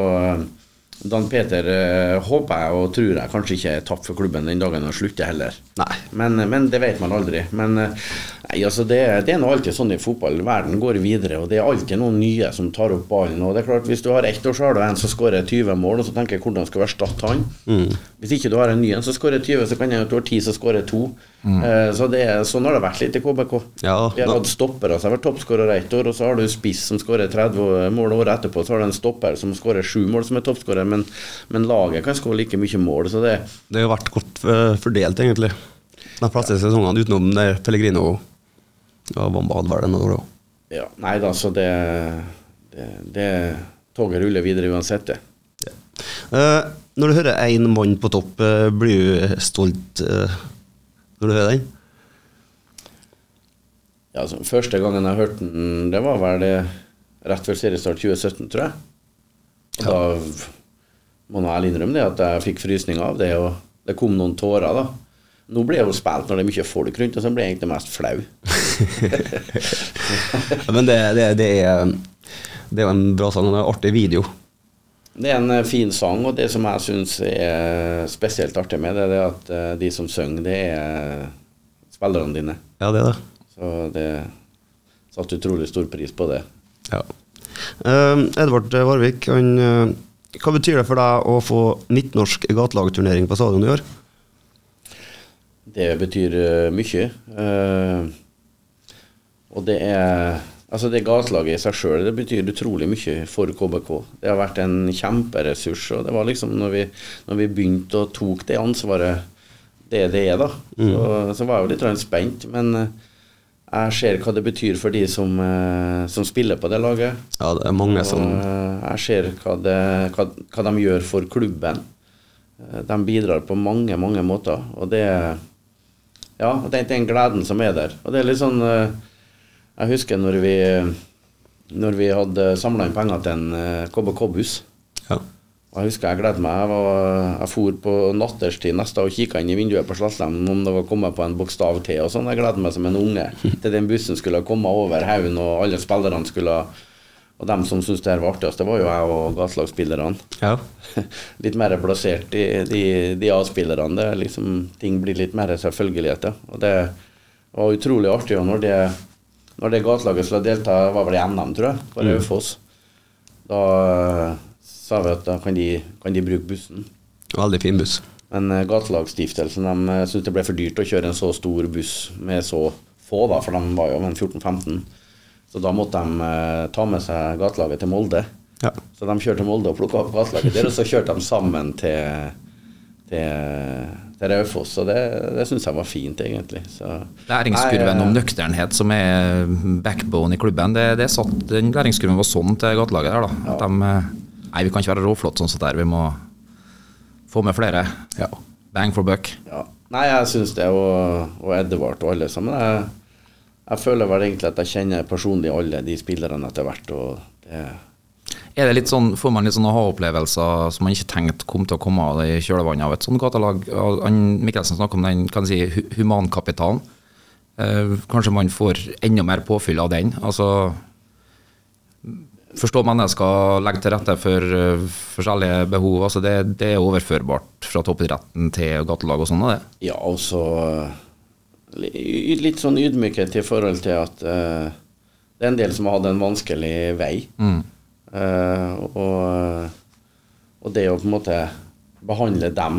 Dan Peter eh, håper jeg og tror jeg kanskje ikke er tapt for klubben den dagen han slutter heller. Nei. Men, men det vet man aldri. Men eh, nei, altså det, det er nå alltid sånn i fotball. Verden går videre, og det er alltid noen nye som tar opp ballen. Og det er klart, Hvis du har ett år, så har du en som skårer 20 mål, og så tenker jeg hvordan skal jeg erstatte han. Hvis ikke du har en ny en som skårer 20, så kan jeg du har 10 som skårer 2. Eh, så det sånn har det vært litt i KBK. Ja, Vi har hatt stoppere som har vært toppskårere ett år, og så har du spiss som skårer 30 mål året etterpå. Så har du en stopper som skårer 7 mål, som er toppskårer, men, men laget kan skåre like mye mål. Så det, Det har vært godt eh, fordelt, egentlig. De fleste sesongene utenom Pellegrino og man bad vel noen år òg. Ja, nei da, så det, det, det Toget ruller videre uansett, det. Eh, når du hører én mann på topp, eh, blir du stolt eh, når du hører den? Ja, altså, første gangen jeg hørte den, det var vel det rett før seriestart 2017, tror jeg. Og da må jeg ærlig innrømme det at jeg fikk frysning av det, og det kom noen tårer, da. Nå blir jeg jo spilt når det er mye folk rundt, og så blir jeg egentlig mest flau. Men det, det, det, er, det er en bra sang og en artig video. Det er en eh, fin sang, og det som jeg syns er spesielt artig med det, er at eh, de som synger, det er spillerne dine. Ja, det er det. Så det satte utrolig stor pris på det. Ja. Uh, Edvard Varvik, han, uh, hva betyr det for deg å få midtnorsk gatelagturnering på stadion i år? Det betyr eh, mye. Eh, og det er Altså, det gatelaget i seg sjøl, betyr utrolig mye for KBK. Det har vært en kjemperessurs, og det var liksom når vi, når vi begynte og tok det ansvaret det det er, da. Så, så var jeg jo litt spent. Men eh, jeg ser hva det betyr for de som, som spiller på det laget. Ja, det er mange som Og, eh, jeg ser hva, det, hva, hva de gjør for klubben. De bidrar på mange, mange måter. Og det Ja, det er den gleden som er der. Og det er litt sånn eh, Jeg husker når vi Når vi hadde samla inn penger til en eh, KBK-buss. Ja. Og jeg husker jeg gledet meg. Jeg, var, jeg for på natterstid neste og kikka inn i vinduet på Slattlem om det var kommet på en bokstav til og sånn. Jeg gledet meg som en unge til den bussen skulle komme over haugen, og alle spillerne skulle Og dem som syntes det her var artigst, det var jo jeg og gatelagsspillerne. ja. Litt mer plassert, i de, de A-spillerne. Er liksom, ting blir litt mer selvfølgeligheter. Og det var utrolig artig. Når det, når det gatelaget skulle delta, var vel i NM, tror jeg, på Raufoss, da eh, sa vi at da kan de, kan de bruke bussen. Veldig fin buss. Men Gatelagsstiftelsen de eh, syntes det ble for dyrt å kjøre en så stor buss med så få, da, for de var jo en 14-15. Så da måtte de eh, ta med seg gatelaget til Molde. Ja. Så de kjørte til Molde og plukka opp gatelaget der, og så kjørte de sammen til, til, til Raufoss. Og det, det syns jeg var fint, egentlig. Så, Læringskurven Nei, om eh, nøkternhet, som er backbone i klubben, det, det satt, den læringskurven var sånn til gatelaget der. da. At de, eh, nei, vi kan ikke være råflott sånn som der, vi må få med flere. Ja. Bang for buck. Ja. Nei, jeg syns det, og, og Edvard og alle sammen. Jeg, jeg føler vel egentlig at jeg kjenner personlig alle de spillerne etter hvert. det Er det litt sånn, Får man litt sånne aha-opplevelser som man ikke tenkte kom til å komme av i kjølvannet av et sånt gatelag? Mikkelsen snakker om den kan si, hu- humankapitalen. Eh, kanskje man får enda mer påfyll av den. Altså Forstå mennesker, legge til rette for uh, forskjellige behov. altså Det, det er overførbart fra toppidretten til gatelag og sånn. Ja, og så li- litt sånn ydmykhet i forhold til at uh, det er en del som har hatt en vanskelig vei. Eh, og, og det å på en måte behandle dem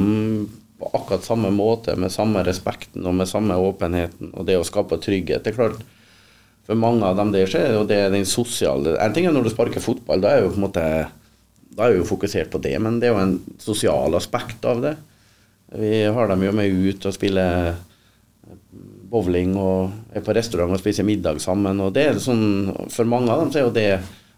på akkurat samme måte, med samme respekten og med samme åpenheten, og det å skape trygghet Det er klart, for mange av dem der skjer, og det er den sosiale En ting er når du sparker fotball, da er jo på en måte da er vi jo fokusert på det, men det er jo en sosial aspekt av det. Vi har dem jo med ut og spiller bowling og er på restaurant og spiser middag sammen. og det er sånn, For mange av dem så er jo det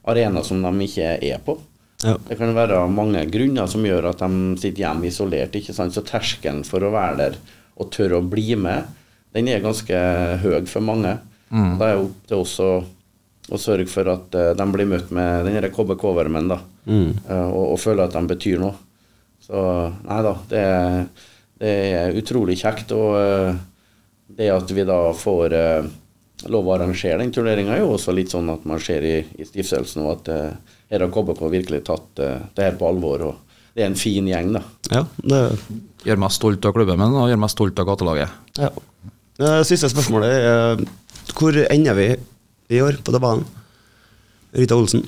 arena som de ikke er på. Ja. Det kan være mange grunner som gjør at de sitter hjemme isolert. ikke sant? Så terskelen for å være der og tørre å bli med, den er ganske høy for mange. Da er det opp til oss å, sørge for at eh, de blir møtt med den KBK-varmen, da. mm. og, og føler at de betyr noe. Så nei da, det, det er utrolig kjekt. Og eh, det at vi da får eh, lov å arrangere den turneringa, er jo også litt sånn at man ser i, i stiftelsen og at eh, her har KBK virkelig tatt eh, det her på alvor. og Det er en fin gjeng, da. ja, det Gjør meg stolt av klubben min og gjør meg stolt av gatelaget. Ja. Eh, Siste spørsmålet er hvor ender vi i år på tabellen? Rita Olsen.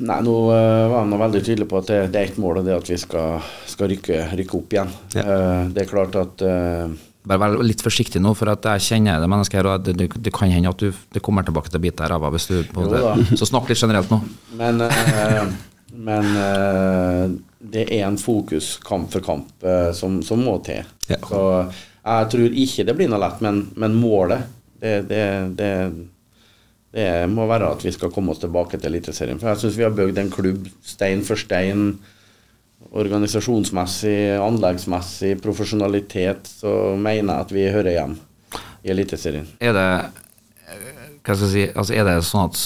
Nei, nå eh, var jeg nå veldig tydelig på at det, det er ett mål, og det er at vi skal, skal rykke, rykke opp igjen. Ja. Eh, det er klart at eh, Bare vær litt forsiktig nå, for at jeg kjenner det mennesket her, og det, det kan hende at du det kommer tilbake til å bite deg i ræva hvis du på det. Så snakk litt generelt nå. Men, eh, men eh, det er en fokus kamp for kamp eh, som, som må til. Ja. Så jeg tror ikke det blir noe lett, men, men målet det, det, det, det må være at vi skal komme oss tilbake til Eliteserien. For jeg syns vi har bygd en klubb stein for stein. Organisasjonsmessig, anleggsmessig, profesjonalitet, så mener jeg at vi hører hjem i Eliteserien. Er det hva skal jeg si, altså er det sånn at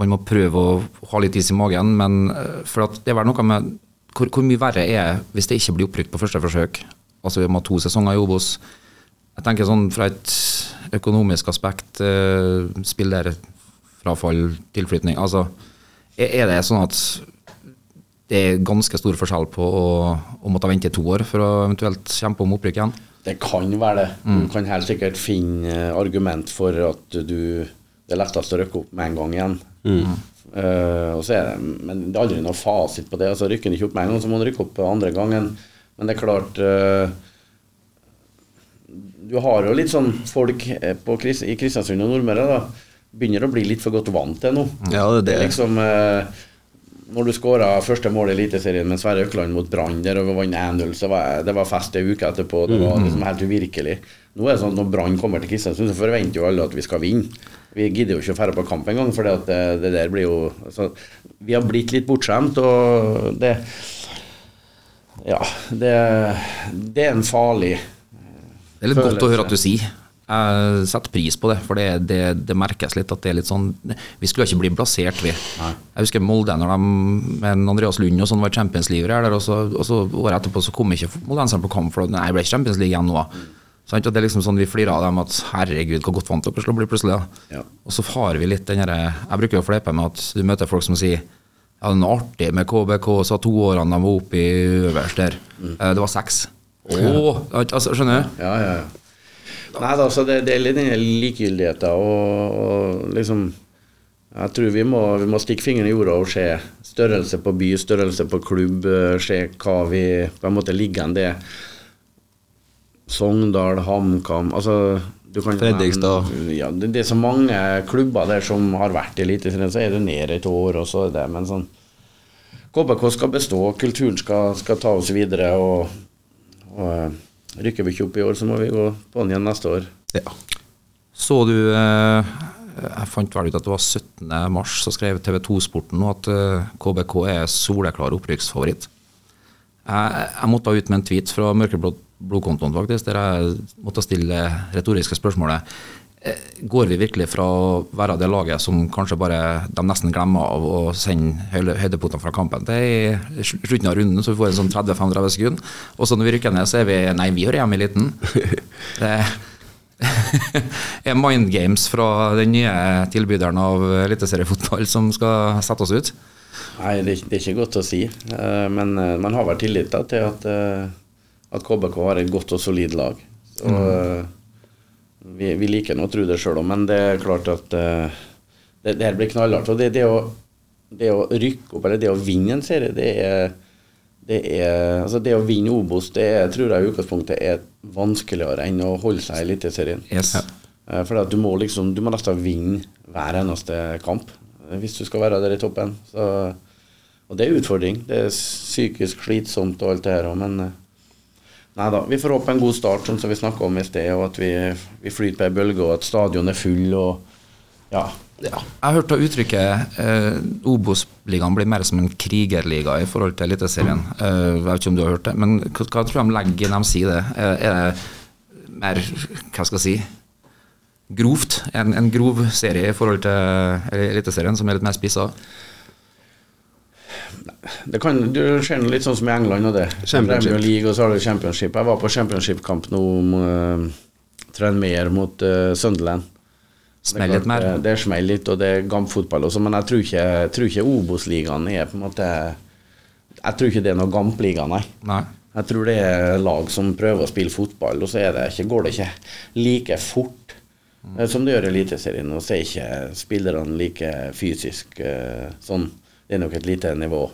man må prøve å ha litt is i magen, men eh, for at det er vel noe med hvor, hvor mye verre er hvis det ikke blir opprykt på første forsøk? Altså vi må ha to sesonger i Obos. Jeg tenker sånn fra et økonomisk aspekt, eh, spillerfrafall, tilflytning. Altså, er, er det sånn at det er ganske stor forskjell på å, å måtte vente to år for å eventuelt kjempe om opprykk igjen? Det kan være det. Du kan helt sikkert finne eh, argument for at du Det er lettest å rykke opp med en gang igjen. Eh, og så er det, men det er aldri noe fasit på det. altså Rykker du ikke opp med en gang, så må du rykke opp andre gangen. Men det er klart eh, Du har jo litt sånn folk eh, på, Kris- i Kristiansund og Nordmøre da begynner å bli litt for godt vant til nå. Ja, det er det. liksom eh, når du skåra første mål i Eliteserien med Sverre Økland mot Brann, der vi vant 1-0, så var det var fest ei uke etterpå. Det var liksom helt uvirkelig. Nå er det sånn at når Brann kommer til Kristiansund, så forventer jo alle at vi skal vinne. Vi gidder jo ikke å dra på kamp engang, for det, det der blir jo altså, Vi har blitt litt bortskjemt, og det Ja, det, det er en farlig Det er litt godt å høre at du sier. Jeg setter pris på det, for det, det, det merkes litt at det er litt sånn Vi skulle ikke bli blasert, vi. Jeg husker Molde når de med Andreas Lund og sånn var Champions League der, og så, og så året etterpå så kom ikke moldenserne på kamp, for nei, det ble ikke Champions League igjen nå. Sånn, det er liksom sånn Vi flirer av dem at herregud, hvor godt vant dere skal bli plutselig. Ja. Og så har vi litt den derre Jeg bruker jo å fleipe med at du møter folk som sier ja, det er artig med KBK, så to årene de var oppe i øverst der. Mm. Det var seks. Åh, altså, skjønner du? Ja, ja, ja. Nei da, så det, det er litt den likegyldigheten og, og liksom Jeg tror vi må, vi må stikke fingeren i jorda og se størrelse på by, størrelse på klubb, eh, se hva vi på en måte ligger an det. Sogndal, HamKam altså du kan Fredrikstad. Ja, det, det er så mange klubber der som har vært i Eliteserien, så er det ned et år, og så er det Men sånn KBK skal bestå, kulturen skal, skal ta oss videre, og, og eh, rykker vi ikke opp i år, så må vi gå på den igjen neste år. Ja. Så du eh, Jeg fant vel ut at det var 17. mars, så skrev TV 2-sporten nå at eh, KBK er soleklar opprykksfavoritt. Jeg, jeg måtte ut med en tweet fra Mørkeblå blodkontoen, faktisk, der jeg måtte stille retoriske spørsmålet. Eh, Går vi virkelig fra å være det laget som kanskje bare de nesten glemmer av å sende høyde- høydepunktene fra kampen til slutten av runden, så vi får en sånn 30-35 sekunder, og så når vi rykker ned, så er vi Nei, vi hører hjemme i liten. Det er mind games fra den nye tilbyderen av eliteseriefotball som skal sette oss ut. Nei, det, er ikke- godt å si, eh, men eh, man har vel tillit da, til at, at KBK har et godt og solid lag. Så eh, vi, vi liker nå å tro det sjøl òg, men det er klart at uh, det, det her blir knallhardt. Og det, det, å, det å rykke opp, eller det å vinne en serie, det er det, er, altså det å vinne Obos det er, tror jeg i utgangspunktet er vanskeligere enn å holde seg i Eliteserien. Yes. Eh, For at du må liksom Du må nesten vinne hver eneste kamp eh, hvis du skal være der i toppen. Så, og det er utfordring. Det er psykisk slitsomt og alt det her òg, men Nei da. Vi får håpe en god start, sånn som vi snakka om i sted, og at vi, vi flyter på ei bølge, og at stadion er full og Ja. Jeg har hørt uttrykket eh, Obos-ligaen blir mer som en krigerliga i forhold til Eliteserien. Eh, jeg vet ikke om du har hørt det, men hva, hva tror du de legger i når de sier det? Eh, er det mer, hva skal jeg si, grovt? En, en grov serie i forhold til Eliteserien, som er litt mer spissa? Det kan, du ser litt sånn som i England og det. Premier League, og så har du Championship. Jeg var på Championship-kamp nå om uh, Tranmere mot uh, Sunderland. Smell Det litt mer. Det, smeller litt, og det er gampfotball også, men jeg tror ikke, jeg tror ikke Obos-ligaen er på en måte Jeg tror ikke det er noe gampliga, nei. Nei. Jeg tror det er lag som prøver å spille fotball, og så det ikke, går det ikke like fort mm. som det gjør i Eliteserien. Og så er ikke spillerne like fysisk eh, sånn. Det er nok et lite nivå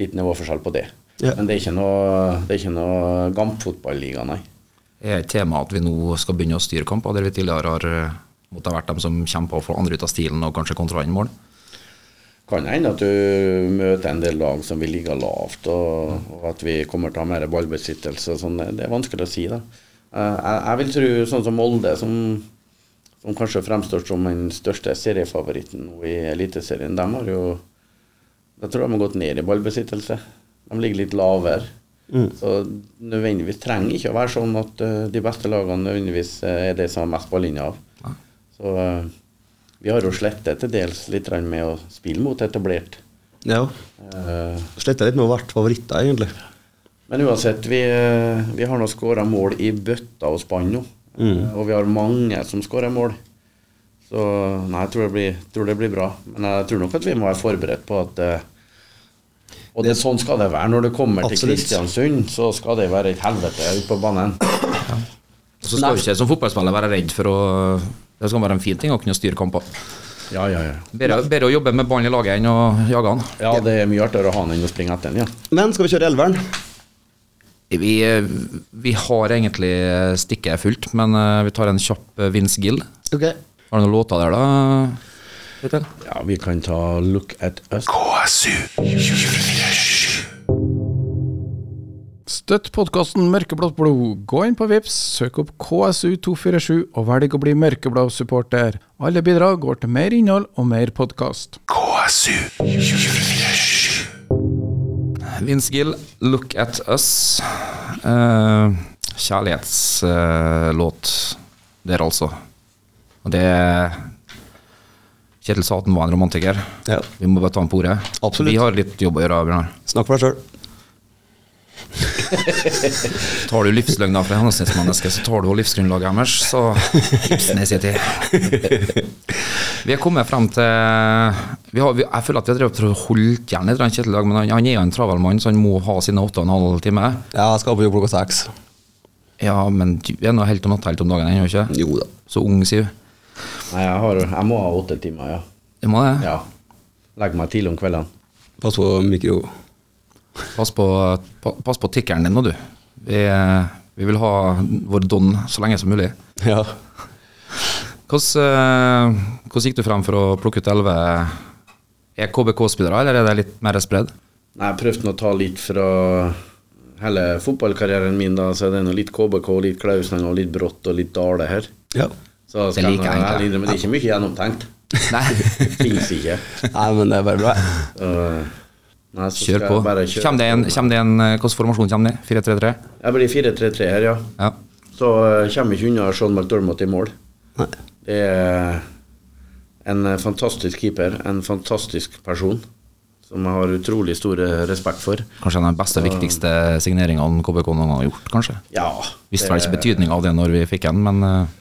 lite nivåforskjell på det. Ja. Men det er ikke noe, det er ikke noe gampfotballiga, nei. Er et tema at vi nå skal begynne å styre kamper, der vi tidligere har måtte måttet ha vært dem som kjemper å få andre ut av stilen og kanskje kontra inn mål? Kan hende at du møter en del lag som vil ligge lavt, og, og at vi kommer til å ha mer ballbesittelse. Sånn. Det er vanskelig å si. da. Eh, Jeg, jeg vil tro sånn som Molde, som, som kanskje fremstår som den største seriefavoritten nå i Eliteserien, de har jo Da tror jeg de har gått ned i ballbesittelse. De ligger litt lavere. Så nødvendigvis trenger ikke å være sånn at uh, de beste lagene nødvendigvis eh, er de som har mest ballinnehav. Så uh, vi har jo slettet til dels litt med å spille mot etablert. ja. Uh, Sletta litt med å være favoritter, egentlig. Men uansett, vi, vi har nå skåra mål i bøtta og spann nå. Eh, Og vi har mange som skårer mål. Så nei, jeg tror det, blir, tror det blir bra. Men jeg tror nok at vi må være forberedt på at Og det, sånn skal det være. Når det kommer til Absolutt. Kristiansund, så skal det være et helvete ute på banen. Og så skal du ikke som fotballspiller være redd for å Det skal være en fin ting å kunne styre kamper. Ja, ja, ja. Bedre, bedre å jobbe med ballen i laget enn å jage han. Ja, det er mye artigere å ha han enn å springe etter han, ja. Men skal vi kjøre elveren? Vi, vi har egentlig stikket fullt, men eh, vi tar en kjapp eh, Vince Gill. Okay. Har du noen låter der, da? Til. Ja, vi kan ta Look at Us. Støtt podkasten Mørkeblått blod. Gå inn på Vips, søk opp KSU247 og velg å bli mørkeblå supporter. Alle bidrag går til mer innhold og mer podkast. Vince Gill, 'Look at Us'. Uh, Kjærlighetslåt der, altså. Og det Kjetil sa at han var en romantiker. Ja. Vi må bare ta ham på ordet. Absolutt. Vi har litt jobb å gjøre, Bjørnar. Snakk for deg sjøl. Tar du livsløgna fra et så tar du livsgrunnlaget deres. Så Ibsen i sin tid. Vi er kommet frem til vi har, vi, Jeg føler at vi har drevet og holdt igjen litt Kjetil men han, han er jo en travel mann, så han må ha sine åtte og en halv time. Ja, jeg skal på jobb klokka seks. Ja, men du er nå helt om natta, helt om dagen ennå, ikke? Jo da. Så ung, sier du. Nei, jeg, har, jeg må ha åtte timer, ja. Det må det. ja. Legg meg tidlig om kveldene. Pass på mikro. Pass på, pa, pass på tikkeren din nå, du. Vi, vi vil ha vår don så lenge som mulig. Ja. Hvordan, eh, hvordan gikk du frem for å plukke ut elleve Er KBK-spillere, eller er det litt mer spredd? Nei, Jeg prøvde å ta litt fra hele fotballkarrieren min, da, så er det noe litt KBK, litt Klausen og litt Brått og litt Dale her. ja. Så Det skal liker jeg jeg egentlig. ærlig det er ikke mye gjennomtenkt. Nei, Fins ikke. Nei, men det er bare bra. Uh, nei, så kjør skal på. jeg bare kjøre Kommer det en, kommer det en eh, Hvilken formasjon kommer det? 4-3-3? Jeg blir 4-3-3 her, ja. Ja. Så uh, kommer ikke unna Sean McDormand i mål. Nei. Det er en eh, fantastisk keeper, en fantastisk person, som jeg har utrolig stor eh, respekt for. Kanskje en av de beste, viktigste signeringene KBK noen gang har gjort, kanskje. Ja, Visste vel ikke betydninga av det når vi fikk den, men eh,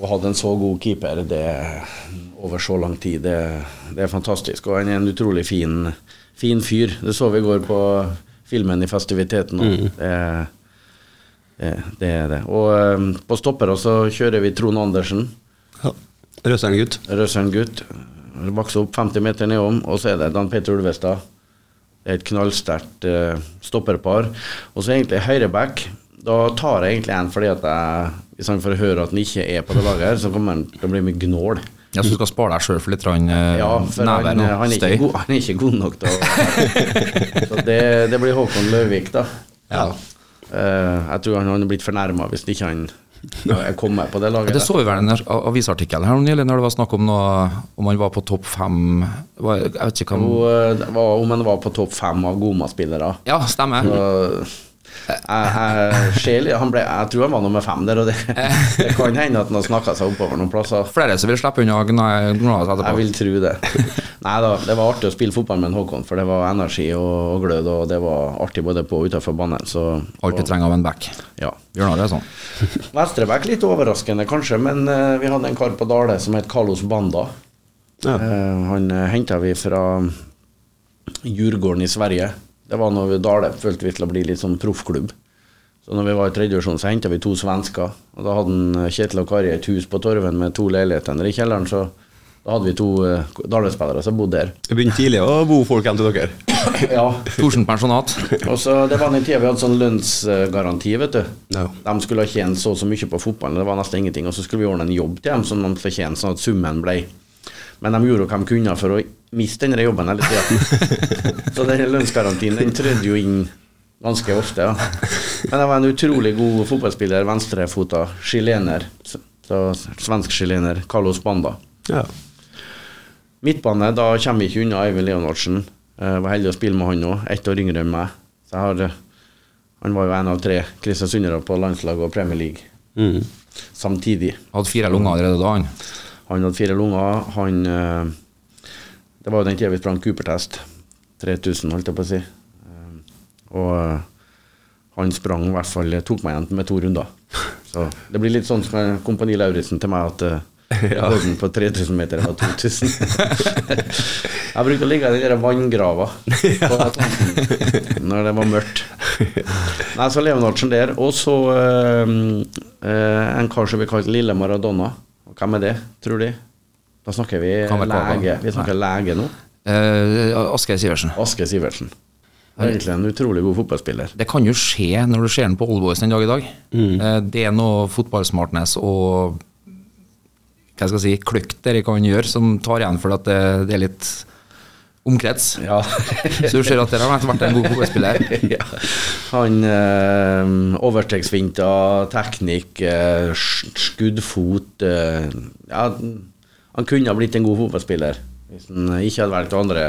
Å ha en så god keeper det, over så lang tid, det, det er fantastisk. Og han er en utrolig fin, fin fyr. Det så vi i går på filmen i festiviteten. Mm. Det, det, det er det. Og eh, på stoppere så kjører vi Trond Andersen. Ja. Røsern-gutt. Røsseren gutt. Vokste opp 50 meter nedom. Og så er det Dan Peter Ulvestad. Det er et knallsterkt eh, stopperpar. Og så egentlig høyreback. Da tar jeg egentlig en fordi at jeg, hvis han får høre at han ikke er på det laget, her, så kommer han til å bli mye gnål. ja, så du skal spare deg sjøl for litt rann, eh, Ja, for never han, han, er god, han er ikke god nok til å Så det, det blir Håkon Løvik, da. Ja. Uh, jeg tror han hadde blitt fornærma hvis ikke han kommer på det laget. Det så vi vel i en ar- avisartikkel her nylig når det var snakk om noe om han var på topp fem Jeg vet ikke hva eh, om han var på topp fem av Goma-spillere. Ja, stemmer. Så, jeg, jeg, ble, jeg tror han var nummer fem der, og det, det kan hende at han har snakka seg oppover noen plasser. Flere som vil slippe unna Gnarnes etterpå. Jeg vil tro det. Nei da, det var artig å spille fotball med en Håkon, for det var energi og, og glød, og det var artig både på og utenfor banen. Så, Alt vi trenger av en back. ja. Bjørnar er sånn. Vestrebekk litt overraskende, kanskje, men uh, vi hadde en kar på Dale som het Carlos Banda. Ja. Uh, han uh, henta vi fra Djurgården i Sverige. Det var når vi Dale følte vi til å bli litt sånn proffklubb. Så når vi var i tredjevisjon, så henta vi to svensker. Og da hadde eh, Kjetil og Kari et hus på Torven med to leiligheter i kjelleren, så da hadde vi to uh, Dale-spillere som bodde der. Det begynte tidlig å bo folk hjem til dere. Ja. Thorsen pensjonat. Og så Det var den tida vi hadde sånn lønnsgaranti, vet du. No. De skulle ha tjent så og så mye på fotballen, det var nesten ingenting. Og så skulle vi ordne en jobb til dem som de fortjente, sånn at summen ble Men de gjorde hva de kunne for å miste denne jobben hele tida. så den lønnsgarantien den trødde jo inn ganske ofte. Ja. Men det var en utrolig god fotballspiller, venstrefota, chilener. Svensk chilener, Carlos Banda. Ja. Midtbane, da kommer vi ikke unna Eivind Leonardsen. Jeg var heldig å spille med han òg, ett år yngre enn meg. Så jeg har, eh, han var jo en av tre kristiansundere på landslaget og Premier League Mm. samtidig. Hadde fire lunger allerede da, han. Han hadde fire lunger. Han eh, Det var jo den tida vi sprang Cooper-test. 3000, holdt jeg på å si. Eh, Og eh, han sprang i hvert fall Tok meg igjen med to runder. Så det blir litt sånn som Kompani Lauritzen til meg, at uh, Orden på 3000 meter var 2000. jeg brukte å ligge i den der vanngrava når det var mørkt. Nei, så Leonardsen der. Og så eh, eh, en kar som vi kalte Lille Maradona. Hvem er det, tror de? Da snakker vi lege. Vi snakker lege nå. Eh, Asgeir Sivertsen. Aske Sivertsen. Egentlig en utrolig god fotballspiller. Det kan jo skje når du ser den på Oldboys den dag i dag. Mm. Eh, Det er noe fotballsmartness og hva skal jeg si, kløkt dere kan gjøre, som tar igjen for at det, det er litt omkrets. Ja. Så du ser at der har vært en god fotballspiller. ja. Han eh, overstegsfinter, teknikk, eh, skuddfot eh, Ja, han kunne ha blitt en god fotballspiller hvis han ikke hadde valgt andre,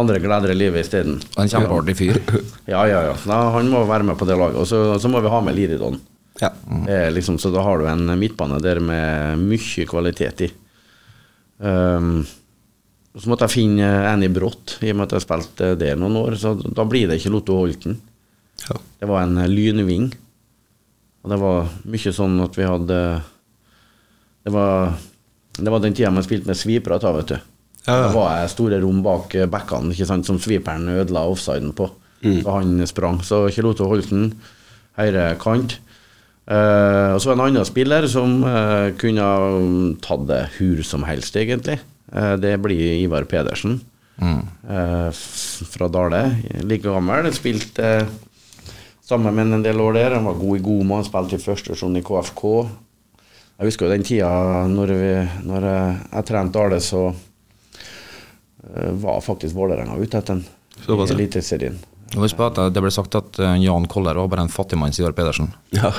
andre gleder i livet isteden. En kjempeartig fyr. Ja, ja, ja. Nei, han må være med på det laget. Og så, så må vi ha med Liridon. Ja. Mm. Eh, liksom, så da har du en midtbane der med mye kvalitet i. Um, så måtte jeg finne Annie Brått, i og med at jeg spilte der noen år. Så da blir det ikke Lotto Holten. Ja. Det var en lynving. Og det var mye sånn at vi hadde Det var, det var den tida man spilte med svipere, da, vet du. Ja, ja. Det var jeg store rom bak bekkene ikke sant, som sviperen ødela offsiden på. Så han sprang. Så Kjeloto Holten, høyre kant. Eh, og så var det en annen spiller som uh, kunne ha tatt det hvor som helst, egentlig. Eh, det blir Ivar Pedersen mm. fra Dale. Like gammel. Spilte eh, sammen med en del år der. Han var god i Goma, han spilte i første divisjon i KFK. Jeg husker jo den tida når, vi, når jeg, jeg trente Dale, så eh, var faktisk Vålerenga ute etter ham i. Eliteserien. Husk at det ble sagt at eh, Jan Koller var bare en fattigmanns Ivar Pedersen. Ja.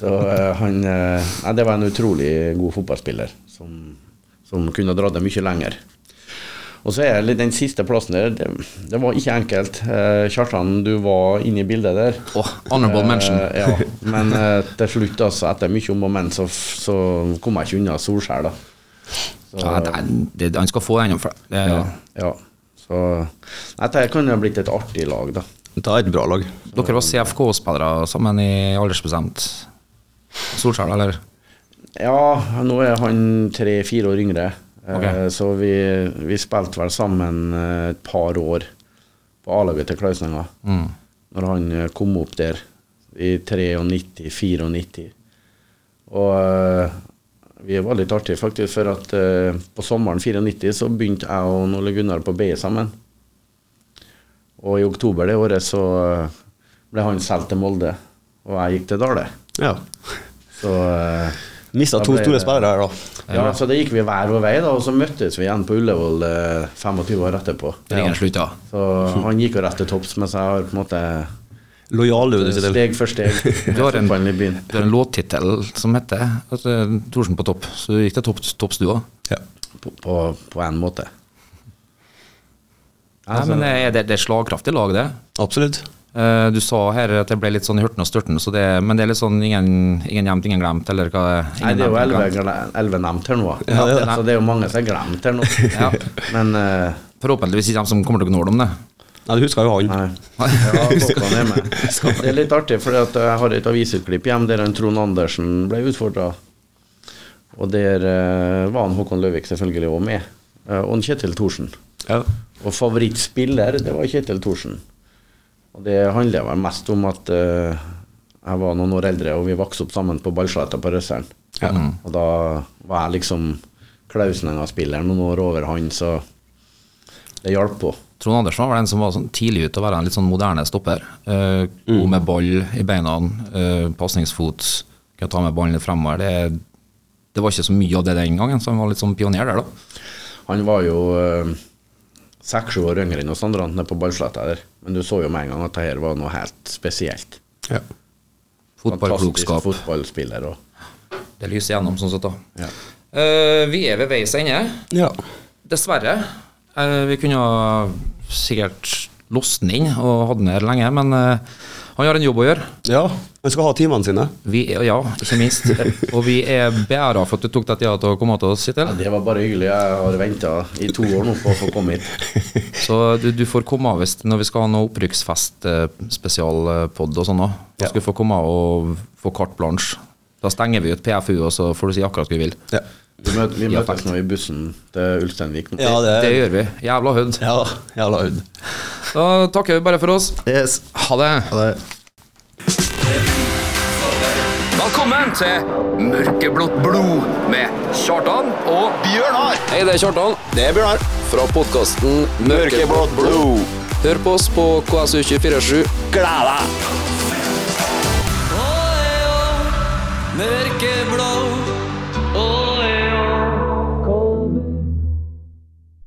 Så eh, han eh, Nei, det var en utrolig god fotballspiller som, som kunne dratt det mye lenger. Og så er det den siste plassen der, det, det var ikke enkelt. Eh, Kjartan, du var inne i bildet der. Åh, honorable mention. Eh, ja, men eh, til slutt, altså, etter mye om og men, så, så kom jeg ikke unna Solskjær, da. Så, Ja, det, det, han skal få den. for Det, ja, ja. Så dette det kunne ha blitt et artig lag, da. Det er et bra lag. Dere var CFK-spillere sammen i aldersbestemt Solskjær, eller? Ja, nå er han tre-fire år yngre. Okay. Så vi, vi spilte vel sammen eh, et par år på A-laget til Klausninga. Mm. Når han eh, kom opp der i 93-94. Og eh, vi var litt artige, faktisk, for at eh, på sommeren 94 så begynte jeg og Ole Gunnar på B sammen. Og i oktober det året så eh, ble han solgt til Molde, og jeg gikk til Dale. Ja. Så eh, Mista to store det- spillere her, da. ja, så da gikk vi hver vår vei, da, og så møttes vi igjen på Ullevål eh, 25 år etterpå. Ja. slutta. Så han gikk jo rett til topps, mens jeg har på en måte Lojal, du steg for steg Du har en, du har en låttittel som heter altså, Thorsen på topp, så du gikk til topp, topps du òg. Ja. På, på, på en måte. Nei, men det er, det er slagkraftig lag, det. Absolutt. Eh, Du sa her at det ble litt sånn i hurten og størten, så det, men det er litt sånn ingen, ingen gjemt, ingen glemt, eller hva er Nei, det er jo elleve nevnt her nå. Ja, det. Så det er jo mange som er glemt her nå. Ja. Men uh, Forhåpentligvis ikke de som kommer til å nå dem, det. Nei, du husker jo han. Nei. Ja, er med. Det er litt artig, for jeg har et avisutklipp hjemme der en Trond Andersen ble utfordra. Og der uh, var han Håkon Løvik selvfølgelig òg med. Og Kjetil Thorsen. Ja. Og favorittspiller, det var Kjetil Thorsen. Og det handler vel mest om at uh, jeg var noen år eldre, og vi vokste opp sammen på Ballsletta på Røsseren. Ja. Og da var jeg liksom Klausenenga-spilleren noen år over han, så det hjalp på. Trond Andersen var den som var sånn tidlig ute å være en litt sånn moderne stopper. Uh, God med ball i beina, uh, pasningsfot, kan ta med ballen litt fremover. Det, det var ikke så mye av det den gangen, så han var litt sånn pioner der, da. Han var jo eh, seks-sju år yngre enn oss andre nede på Ballsletta der. Men du så jo med en gang at det her var noe helt spesielt. Ja. Fotballklokskap. Fotballspiller. Og, Det lyser gjennom, sånn sett, da. ja. Uh, vi er ved veis ende. ja. Dessverre. Uh, vi kunne ha sikkert låst den inn og hatt den her lenge, men eh, han har en jobb å gjøre. Ja, han skal ha timene sine. Vi er, ja, ikke minst. og vi er beæra for at du tok deg tida til å komme til oss, Ja, det var bare hyggelig. Jeg har venta i to år nå på å få komme hit. Så du, du får komme av hvis, når vi skal ha noe opprykksfest, eh, og sånn òg. Da skal du få komme av og få carte blanche. Da stenger vi ut PFU, og så får du si akkurat hva du vil. Ja, Vi, møter, vi Ja, møtes nå i bussen til Ulsteinvik. ja det, Det gjør vi. Jævla hødd. Ja, jævla hund Da takker vi bare for oss. Yes. Ha det. Ha det. Velkommen til Mørkeblått blod med Kjartan og Bjørnar. Hei, det er Kjartan. Det er Bjørnar. Fra podkasten Mørkeblått blod. Hør på oss på KSU247. Gled deg! Mørke